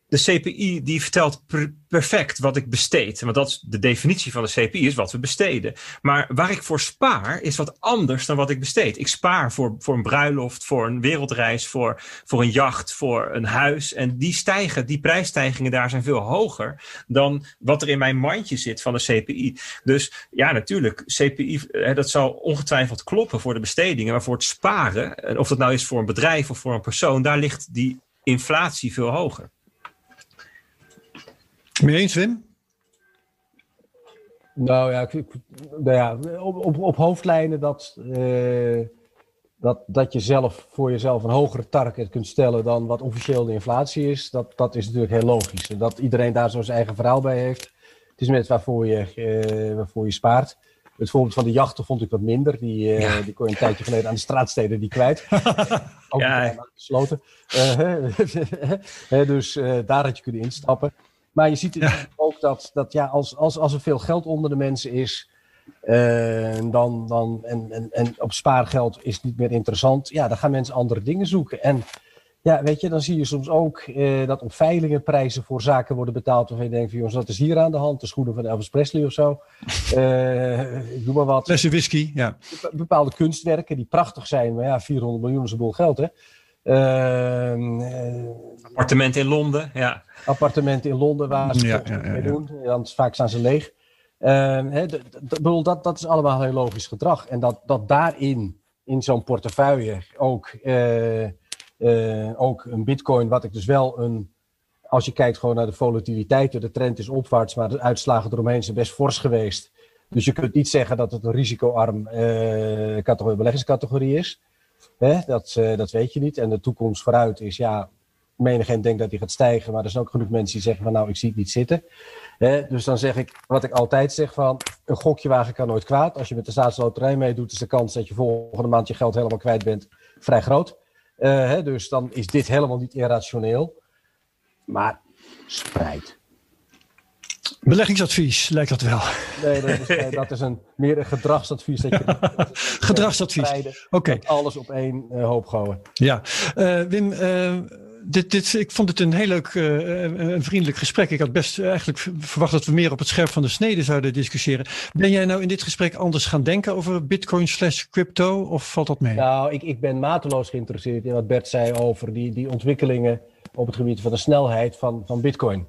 de CPI die vertelt perfect wat ik besteed. Want dat is de definitie van de CPI, is wat we besteden. Maar waar ik voor spaar, is wat anders dan wat ik besteed. Ik spaar voor, voor een bruiloft, voor een wereldreis, voor, voor een jacht, voor een huis. En die stijgen, die prijsstijgingen daar zijn veel hoger dan wat er in mijn mandje zit van de CPI. Dus ja, natuurlijk, CPI, dat zal ongetwijfeld kloppen voor de bestedingen. Maar voor het sparen, of dat nou is voor een bedrijf of voor een persoon, daar ligt die inflatie veel hoger.
Mee eens, Wim?
Nou ja, nou ja op, op, op hoofdlijnen dat, uh, dat, dat je zelf voor jezelf een hogere target kunt stellen dan wat officieel de inflatie is, dat, dat is natuurlijk heel logisch. En dat iedereen daar zo zijn eigen verhaal bij heeft. Het is net waarvoor je, uh, waarvoor je spaart. Het voorbeeld van de jachten vond ik wat minder. Die, uh, die kon je een tijdje geleden aan de straatsteden die kwijt. Ook ja. gesloten. dus daar had je kunnen instappen. Maar je ziet ook dat, dat ja, als, als, als er veel geld onder de mensen is, uh, dan, dan, en, en, en op spaargeld is het niet meer interessant, ja, dan gaan mensen andere dingen zoeken. En ja, weet je, dan zie je soms ook uh, dat op veilingen prijzen voor zaken worden betaald. Waarvan je denkt, van, jongens, dat is hier aan de hand. De schoenen van Elvis Presley of zo. Uh, ik doe maar wat.
Lessen whisky, ja.
Bepaalde kunstwerken die prachtig zijn. Maar ja, 400 miljoen is een boel geld, hè.
Uh, appartement in Londen, ja.
Appartementen in Londen waar ze ja, ja, ja, mee doen. Dan vaak staan ze leeg. Uh, dat, dat is allemaal heel logisch gedrag. En dat, dat daarin, in zo'n portefeuille, ook, uh, uh, ook een bitcoin, wat ik dus wel een... Als je kijkt gewoon naar de volatiliteit, de trend is opwaarts, maar de uitslagen eromheen zijn best fors geweest. Dus je kunt niet zeggen dat het een risicoarm uh, beleggingscategorie is. Hè? Dat, uh, dat weet je niet. En de toekomst vooruit is, ja, menigeen denkt dat die gaat stijgen, maar er zijn ook genoeg mensen die zeggen van nou, ik zie het niet zitten. Dus dan zeg ik, wat ik altijd zeg van, een gokje wagen kan nooit kwaad. Als je met de staatsloterij meedoet, is de kans dat je volgende maand je geld helemaal kwijt bent vrij groot. Hè? Dus dan is dit helemaal niet irrationeel. Maar spreid.
Beleggingsadvies lijkt dat wel.
Nee, dat is, dat is een, meer een gedragsadvies. Dat je,
gedragsadvies. Oké. Okay.
Alles op één uh, hoop gooien.
Ja, uh, Wim, uh, dit, dit, ik vond het een heel leuk uh, vriendelijk gesprek. Ik had best eigenlijk verwacht dat we meer op het scherp van de snede zouden discussiëren. Ben jij nou in dit gesprek anders gaan denken over bitcoin slash crypto of valt dat mee?
Nou, ik, ik ben mateloos geïnteresseerd in wat Bert zei over die, die ontwikkelingen op het gebied van de snelheid van, van bitcoin.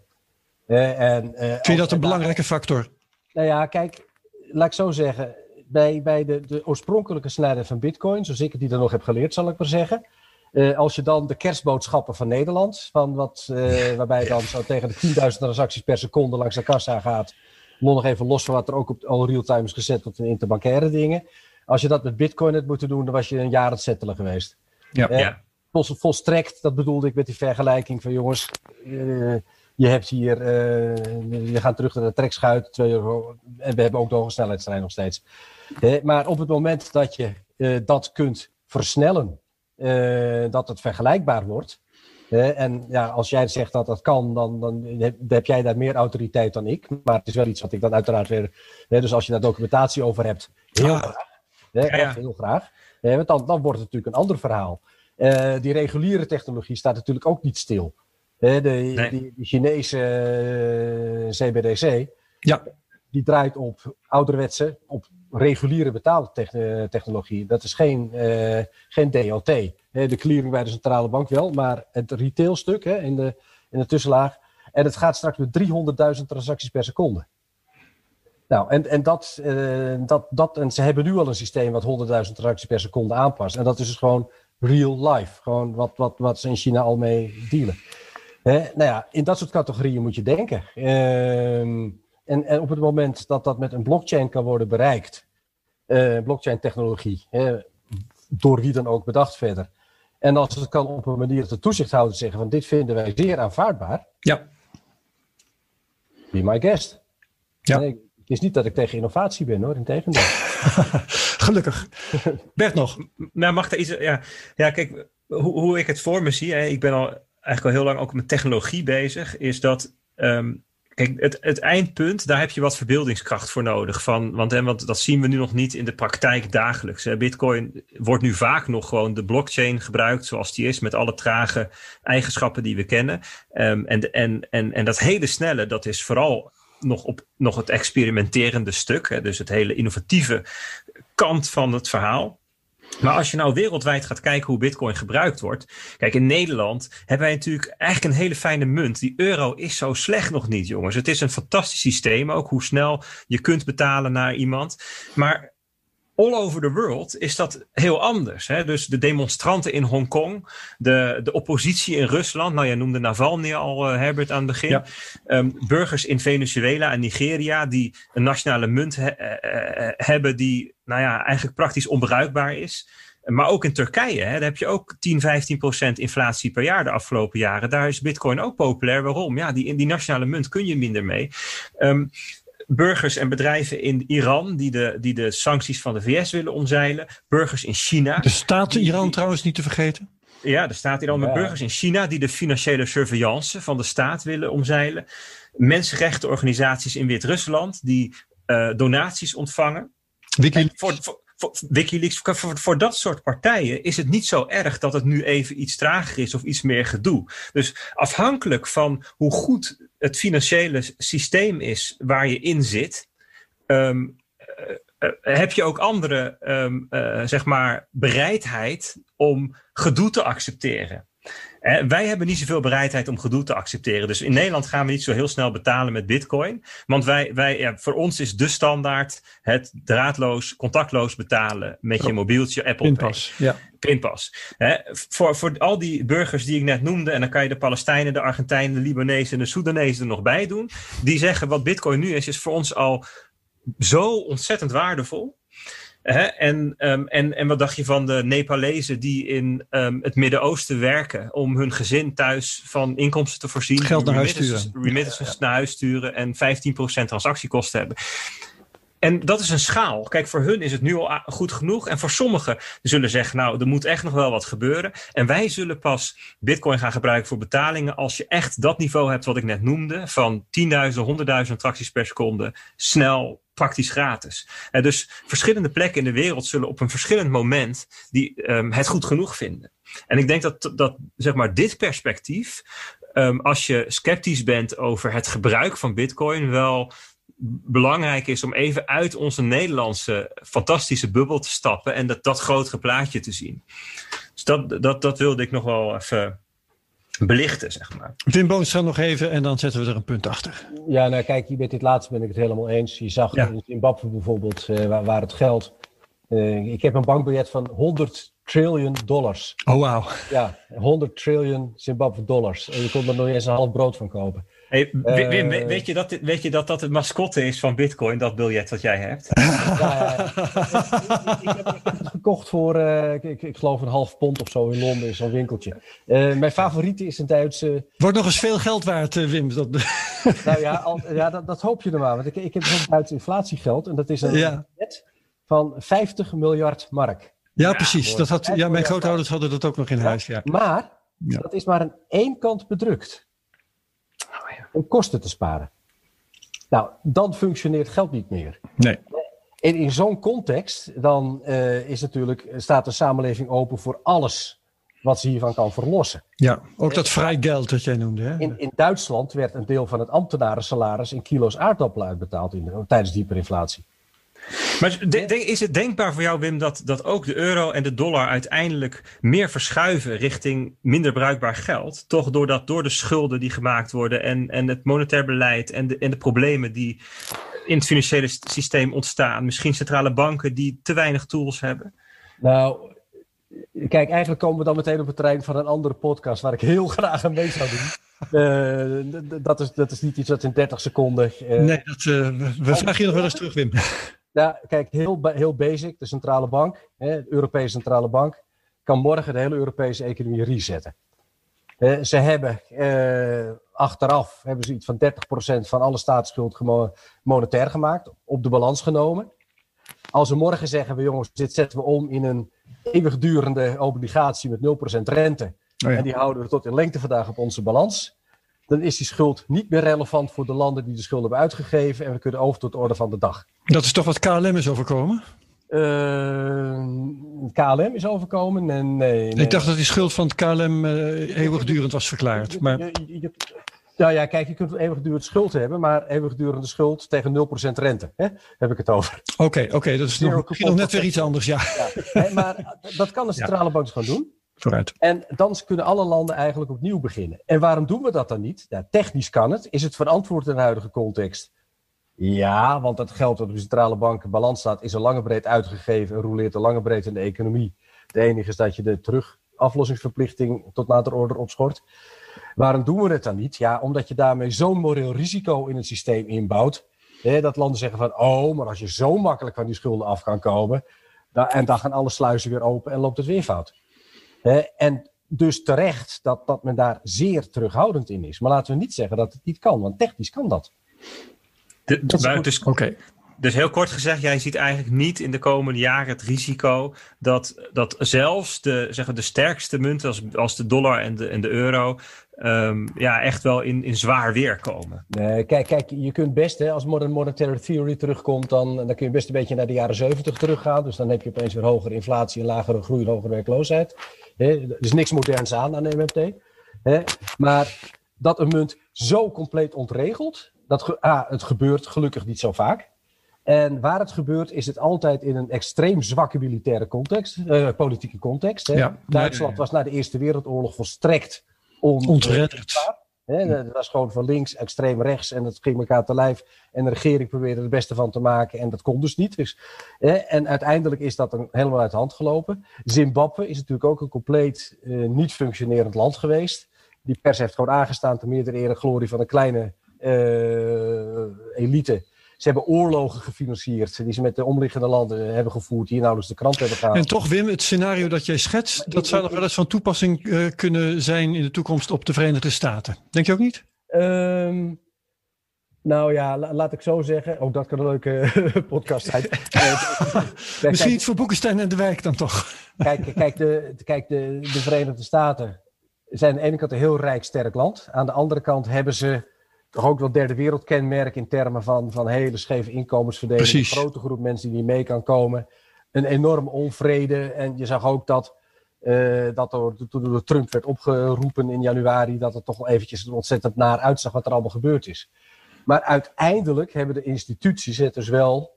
En, Vind je dat een belangrijke factor?
Nou ja, kijk, laat ik zo zeggen. Bij, bij de, de oorspronkelijke snelheid van bitcoin, zoals ik die er nog heb geleerd, zal ik maar zeggen uh, als je dan de kerstboodschappen van Nederland, van wat, uh, waarbij dan zo tegen de 10.000 transacties per seconde langs de kassa gaat, nog even los van wat er ook op al real-time is gezet op de interbankaire dingen. Als je dat met Bitcoin had moeten doen, dan was je een jaar het settelen geweest.
Ja, uh, ja.
Vol, volstrekt, dat bedoelde ik met die vergelijking van jongens, je hebt hier, je gaat terug naar de trekschuit, euro, en we hebben ook nog een snelheidstrein nog steeds. maar op het moment dat je dat kunt versnellen, uh, dat het vergelijkbaar wordt. En ja, als jij zegt dat dat kan, dan, dan heb, jij daar meer autoriteit dan ik. Maar het is wel iets wat ik dan uiteraard weer. dus als je daar documentatie over hebt, heel ah. graag. Ja, ja. Heel graag. want dan, dan wordt het natuurlijk een ander verhaal. Die reguliere technologie staat natuurlijk ook niet stil. De, nee. die, die, Chinese CBDC,
ja.
die draait op ouderwetse, op reguliere betaaltechnologie. Dat is geen, uh, geen DLT. De clearing bij de centrale bank wel, maar het retailstuk hè, in, de, in de tussenlaag. En het gaat straks met 300.000 transacties per seconde. Nou, en, en, dat, uh, dat, dat, en ze hebben nu al een systeem wat 100.000 transacties per seconde aanpast. En dat is dus gewoon real life. Gewoon wat, wat, wat ze in China al mee dealen. Hè? Nou ja, in dat soort categorieën moet je denken. Uh, en, en op het moment dat dat met een blockchain kan worden bereikt, uh, blockchain technologie, door wie dan ook bedacht verder. En als het kan op een manier dat de toezichthouder zeggen van dit vinden wij zeer aanvaardbaar.
Ja.
Be my guest.
Ja.
het is niet dat ik tegen innovatie ben hoor, in tegendeel.
Gelukkig. Bert nog.
Nou, mag er iets. Ja, ja kijk, hoe, hoe ik het voor me zie, hè, ik ben al eigenlijk al heel lang ook met technologie bezig, is dat um, Kijk, het, het, eindpunt, daar heb je wat verbeeldingskracht voor nodig. Van, want, hè, want dat zien we nu nog niet in de praktijk dagelijks. Bitcoin wordt nu vaak nog gewoon de blockchain gebruikt zoals die is, met alle trage eigenschappen die we kennen. Um, en, en, en, en dat hele snelle, dat is vooral nog op nog het experimenterende stuk. Hè, dus het hele innovatieve kant van het verhaal. Maar als je nou wereldwijd gaat kijken hoe Bitcoin gebruikt wordt. Kijk, in Nederland hebben wij natuurlijk eigenlijk een hele fijne munt. Die euro is zo slecht nog niet, jongens. Het is een fantastisch systeem ook, hoe snel je kunt betalen naar iemand. Maar all over the world is dat heel anders. Hè? Dus de demonstranten in Hongkong, de, de oppositie in Rusland. Nou, jij noemde Navalny al, uh, Herbert, aan het begin. Ehm, burgers in Venezuela en Nigeria die een nationale munt he uh, hebben die nou ja, eigenlijk praktisch onbruikbaar is. Maar ook in Turkije, hè, daar heb je ook 10, 15 procent inflatie per jaar de afgelopen jaren. Daar is bitcoin ook populair. Waarom? Ja, die, in die nationale munt kun je minder mee. Um, burgers en bedrijven in Iran die de, die de sancties van de VS willen omzeilen. Burgers in China.
De staat Iran trouwens niet te vergeten.
Ja, de staat Iran. Maar burgers in China die de financiële surveillance van de staat willen omzeilen. Mensenrechtenorganisaties in Wit-Rusland die uh, donaties ontvangen.
Wikileaks.
Voor, voor, voor, Wikileaks, voor, voor, dat soort partijen is het niet zo erg dat het nu even iets trager is of iets meer gedoe. Dus afhankelijk van hoe goed het financiële systeem is waar je in zit, um, uh, heb je ook andere um, uh, zeg maar bereidheid om gedoe te accepteren wij hebben niet zoveel bereidheid om gedoe te accepteren. Dus in Nederland gaan we niet zo heel snel betalen met bitcoin. Want wij, wij, ja, voor ons is de standaard het draadloos, contactloos betalen met je oh. mobieltje Apple
Pay. Ja.
Pinpas. voor, voor al die burgers die ik net noemde, en dan kan je de Palestijnen, de Argentijnen, de Libanezen en de Soedanezen er nog bij doen. Die zeggen wat bitcoin nu is, is voor ons al zo ontzettend waardevol. En, um, en, en wat dacht je van de Nepalezen die in um, het Midden-Oosten werken om hun gezin thuis van inkomsten te voorzien?
Geld naar huis sturen.
Remittances ja, ja. naar huis sturen en 15% transactiekosten hebben. En dat is een schaal. Kijk, voor hun is het nu al goed genoeg. En voor sommigen zullen zeggen, nou, er moet echt nog wel wat gebeuren. En wij zullen pas Bitcoin gaan gebruiken voor betalingen als je echt dat niveau hebt wat ik net noemde. Van 10.000, 100.000 transacties per seconde. Snel, praktisch gratis. En dus verschillende plekken in de wereld zullen op een verschillend moment die, um, het goed genoeg vinden. En ik denk dat, dat zeg maar, dit perspectief, um, als je sceptisch bent over het gebruik van Bitcoin, wel belangrijk is om even uit onze Nederlandse fantastische bubbel te stappen en dat, dat grotere plaatje te zien. Dus dat, dat, dat wilde ik nog wel even belichten, zeg maar.
Wim Boonstra nog even en dan zetten we er een punt achter.
Ja, nou kijk, met dit laatste ben ik het helemaal eens. Je zag ja. in Zimbabwe bijvoorbeeld, uh, waar, waar, het geld... Uh, ik heb een bankbiljet van 100 triljoen dollars.
Oh, wauw.
Ja, 100 triljoen Zimbabwe dollars. En je kon er nog eens een half brood van kopen.
Hey, Wim, uh, weet, je dat, weet je dat dat het mascotte is van Bitcoin, dat biljet dat jij hebt?
ja, ik, heb, ik, heb, het gekocht voor, uh, ik, ik, geloof een half pond of zo in Londen, in zo'n winkeltje. Uh, mijn favoriete is een Duitse...
Wordt nog eens veel geld waard, Wim. Dat...
nou ja, al, ja dat, dat, hoop je er maar. Want ik, ik heb zo'n Duits inflatiegeld en dat is een ja. van 50 miljard mark.
Ja, precies. Dat had, ja, mijn grootouders hadden dat ook nog in huis. Ja.
Maar dat is maar aan één kant bedrukt om kosten te sparen. Nou, dan functioneert geld niet meer.
Nee.
En in zo'n context, dan uh, is natuurlijk, staat de samenleving open voor alles wat ze hiervan kan verlossen.
Ja, ook dat vrij geld dat jij noemde. Hè?
In, in Duitsland werd een deel van het ambtenarensalaris in kilo's aardappelen uitbetaald in, tijdens de hyperinflatie.
Maar is het denkbaar voor jou, Wim, dat, dat ook de euro en de dollar uiteindelijk meer verschuiven richting minder bruikbaar geld? Toch doordat door de schulden die gemaakt worden en, en het monetair beleid en de, en de problemen die in het financiële systeem ontstaan, misschien centrale banken die te weinig tools hebben?
Nou, kijk, eigenlijk komen we dan meteen op het terrein van een andere podcast waar ik heel graag aan mee zou doen. Uh, dat, is, dat is niet iets dat in 30 seconden.
Uh, nee, dat, uh, we vragen je nog wel eens terug, Wim.
Ja, kijk, heel, heel basic. De centrale bank, hè, de Europese centrale bank, kan morgen de hele Europese economie resetten. Ze hebben uh, achteraf hebben ze iets van 30% van alle staatsschuld monetair gemaakt, op de balans genomen. Als we morgen zeggen we jongens, dit zetten we om in een eeuwigdurende obligatie met 0% rente. Oh ja. En die houden we tot in lengte vandaag op onze balans. Dan is die schuld niet meer relevant voor de landen die de schuld hebben uitgegeven. En we kunnen over tot de orde van de dag.
Dat is toch wat KLM is overkomen?
Uh, KLM is overkomen? Nee, nee,
Ik dacht dat die schuld van het KLM uh, eeuwigdurend was verklaard. Maar...
Nou ja, kijk, je kunt eeuwigdurend schuld hebben, maar eeuwigdurende schuld tegen 0% rente. Hè? Heb ik het over.
Oké, okay, okay, dat is nog, nog net weer iets anders, ja.
ja maar dat kan de centrale bank gewoon doen. En dan kunnen alle landen eigenlijk opnieuw beginnen. En waarom doen we dat dan niet? Ja, technisch kan het. Is het verantwoord in de huidige context? Ja, want het geld dat op de centrale bank balans staat, is al lange breed uitgegeven en roleert al lange breed in de economie. Het enige is dat je de terugaflossingsverplichting tot nader order opschort. Waarom doen we het dan niet? Ja, omdat je daarmee zo'n moreel risico in het systeem inbouwt. Hè, dat landen zeggen van, oh, maar als je zo makkelijk van die schulden af kan komen. En dan gaan alle sluizen weer open en loopt het weer fout. En dus terecht dat, dat men daar zeer terughoudend in is. Maar laten we niet zeggen dat het niet kan, want technisch kan dat.
De, dus, okay. Dus heel kort gezegd, jij ziet eigenlijk niet in de komende jaren het risico dat, dat zelfs de, zeggen, de sterkste munten als, als de dollar en de, en de euro um, ja, echt wel in, in zwaar weer komen.
Nee, kijk, kijk, je kunt best, hè, als Modern Monetary Theory terugkomt, dan, dan kun je best een beetje naar de jaren 70 teruggaan. Dus dan heb je opeens weer hogere inflatie, en lagere groei hogere werkloosheid. Hè, er is niks moderns aan aan de MMT. Hè. Maar dat een munt zo compleet ontregelt, dat, ah, het gebeurt gelukkig niet zo vaak. En waar het gebeurt, is het altijd in een extreem zwakke militaire context, uh, politieke context. Hè. Ja, Duitsland was na de Eerste Wereldoorlog volstrekt on
ontredderd.
dat was gewoon van links, extreem rechts en dat ging elkaar te lijf. En de regering probeerde er het beste van te maken en dat kon dus niet. Dus, hè, en uiteindelijk is dat een, helemaal uit de hand gelopen. Zimbabwe is natuurlijk ook een compleet uh, niet functionerend land geweest. Die pers heeft gewoon aangestaan te meerdere ere glorie van een kleine uh, elite. Ze hebben oorlogen gefinancierd die ze met de omliggende landen hebben gevoerd, die nauwelijks de krant hebben gehaald.
En toch, Wim, het scenario dat jij schetst, dat zou nog wel eens van toepassing uh, kunnen zijn in de toekomst op de Verenigde Staten. Denk je ook niet?
Um, nou ja, la, laat ik zo zeggen. Ook dat kan een leuke podcast zijn.
Misschien iets voor Boekenstein en de Wijk dan toch?
kijk, kijk, de, kijk de, de Verenigde Staten zijn aan de ene kant een heel rijk, sterk land. Aan de andere kant hebben ze toch ook wel derde wereldkenmerk in termen van, van hele scheve inkomensverdeling. Precies. Een grote groep mensen die niet mee kan komen. Een enorm onvrede. En je zag ook dat, uh, dat er, toen door Trump werd opgeroepen in januari, dat het toch wel eventjes ontzettend naar uitzag wat er allemaal gebeurd is. Maar uiteindelijk hebben de instituties het dus wel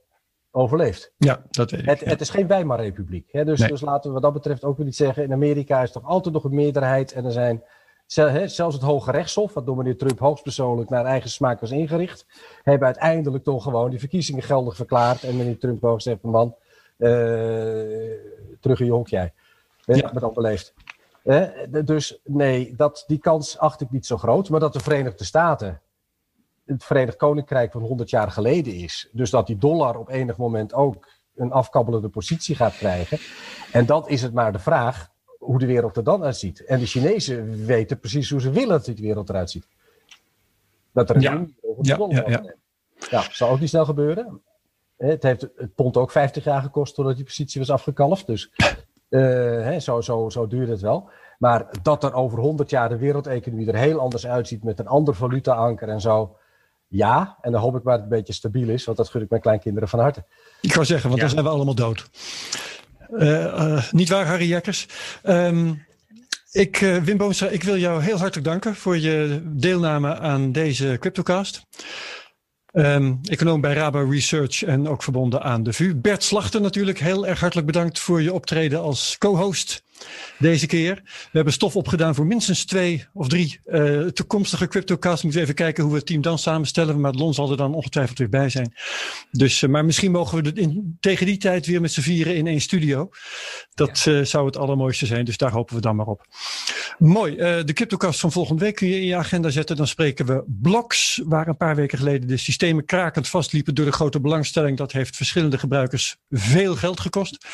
overleefd.
Ja, dat weet ik.
Het, het is geen Weimarrepubliek. Hè? Dus, dus laten we wat dat betreft ook weer niet zeggen. In Amerika is toch altijd nog een meerderheid en er zijn Zelfs het Hoge Rechtshof, wat door meneer Trump hoogstpersoonlijk naar eigen smaak was ingericht, hebben uiteindelijk toch gewoon die verkiezingen geldig verklaard. En meneer Trump heeft gezegd: man, uh, terug in je hok jij. Ja. Met al beleefd. dus nee, dat, die kans acht ik niet zo groot. Maar dat de Verenigde Staten het Verenigd Koninkrijk van 100 jaar geleden is. Dus dat die dollar op enig moment ook een afkabbelende positie gaat krijgen. En dan is het maar de vraag hoe de wereld er dan uitziet. En de Chinezen weten precies hoe ze willen dat die wereld eruit ziet. Dat er een ja. over de ja, ja, ja. ja, zal ook niet snel gebeuren. Het heeft het pond ook 50 jaar gekost voordat die positie was afgekalfd. Dus uh, hè, zo, zo, zo duurde het wel. Maar dat er over 100 jaar de wereldeconomie er heel anders uitziet met een ander valuta-anker en zo. Ja, en dan hoop ik maar dat het een beetje stabiel is, want dat gun ik mijn kleinkinderen van harte.
Ik zou zeggen, want dan zijn we allemaal dood. Uh, niet waar, Harry Jekkers? Um, ik, uh, Wim Boomstra, ik wil jou heel hartelijk danken voor je deelname aan deze CryptoCast. Um, econoom bij Rabo Research en ook verbonden aan de VU. Bert Slachter natuurlijk, heel erg hartelijk bedankt voor je optreden als co-host deze keer. We hebben stof opgedaan voor minstens twee of drie uh, toekomstige CryptoCasts. Moeten we even kijken hoe we het team dan samenstellen. Maar Lon zal er dan ongetwijfeld weer bij zijn. Dus, uh, maar misschien mogen we in, tegen die tijd weer met z'n vieren in één studio. Dat ja. uh, zou het allermooiste zijn. Dus daar hopen we dan maar op. Mooi. de CryptoCast van volgende week kun je in je agenda zetten. Dan spreken we blocks, waar een paar weken geleden de systemen krakend vastliepen door de grote belangstelling. Dat heeft verschillende gebruikers veel geld gekost.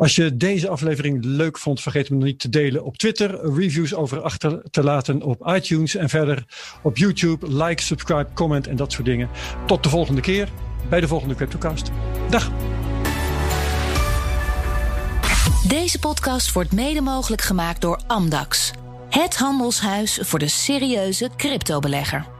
Als je deze aflevering leuk vond, vergeet me niet te delen op Twitter. Reviews over achter te laten op iTunes en verder op YouTube. Like, subscribe, comment en dat soort dingen. Tot de volgende keer bij de volgende CryptoCast. Dag!
Deze podcast wordt mede mogelijk gemaakt door Amdax. Het handelshuis voor de serieuze cryptobelegger.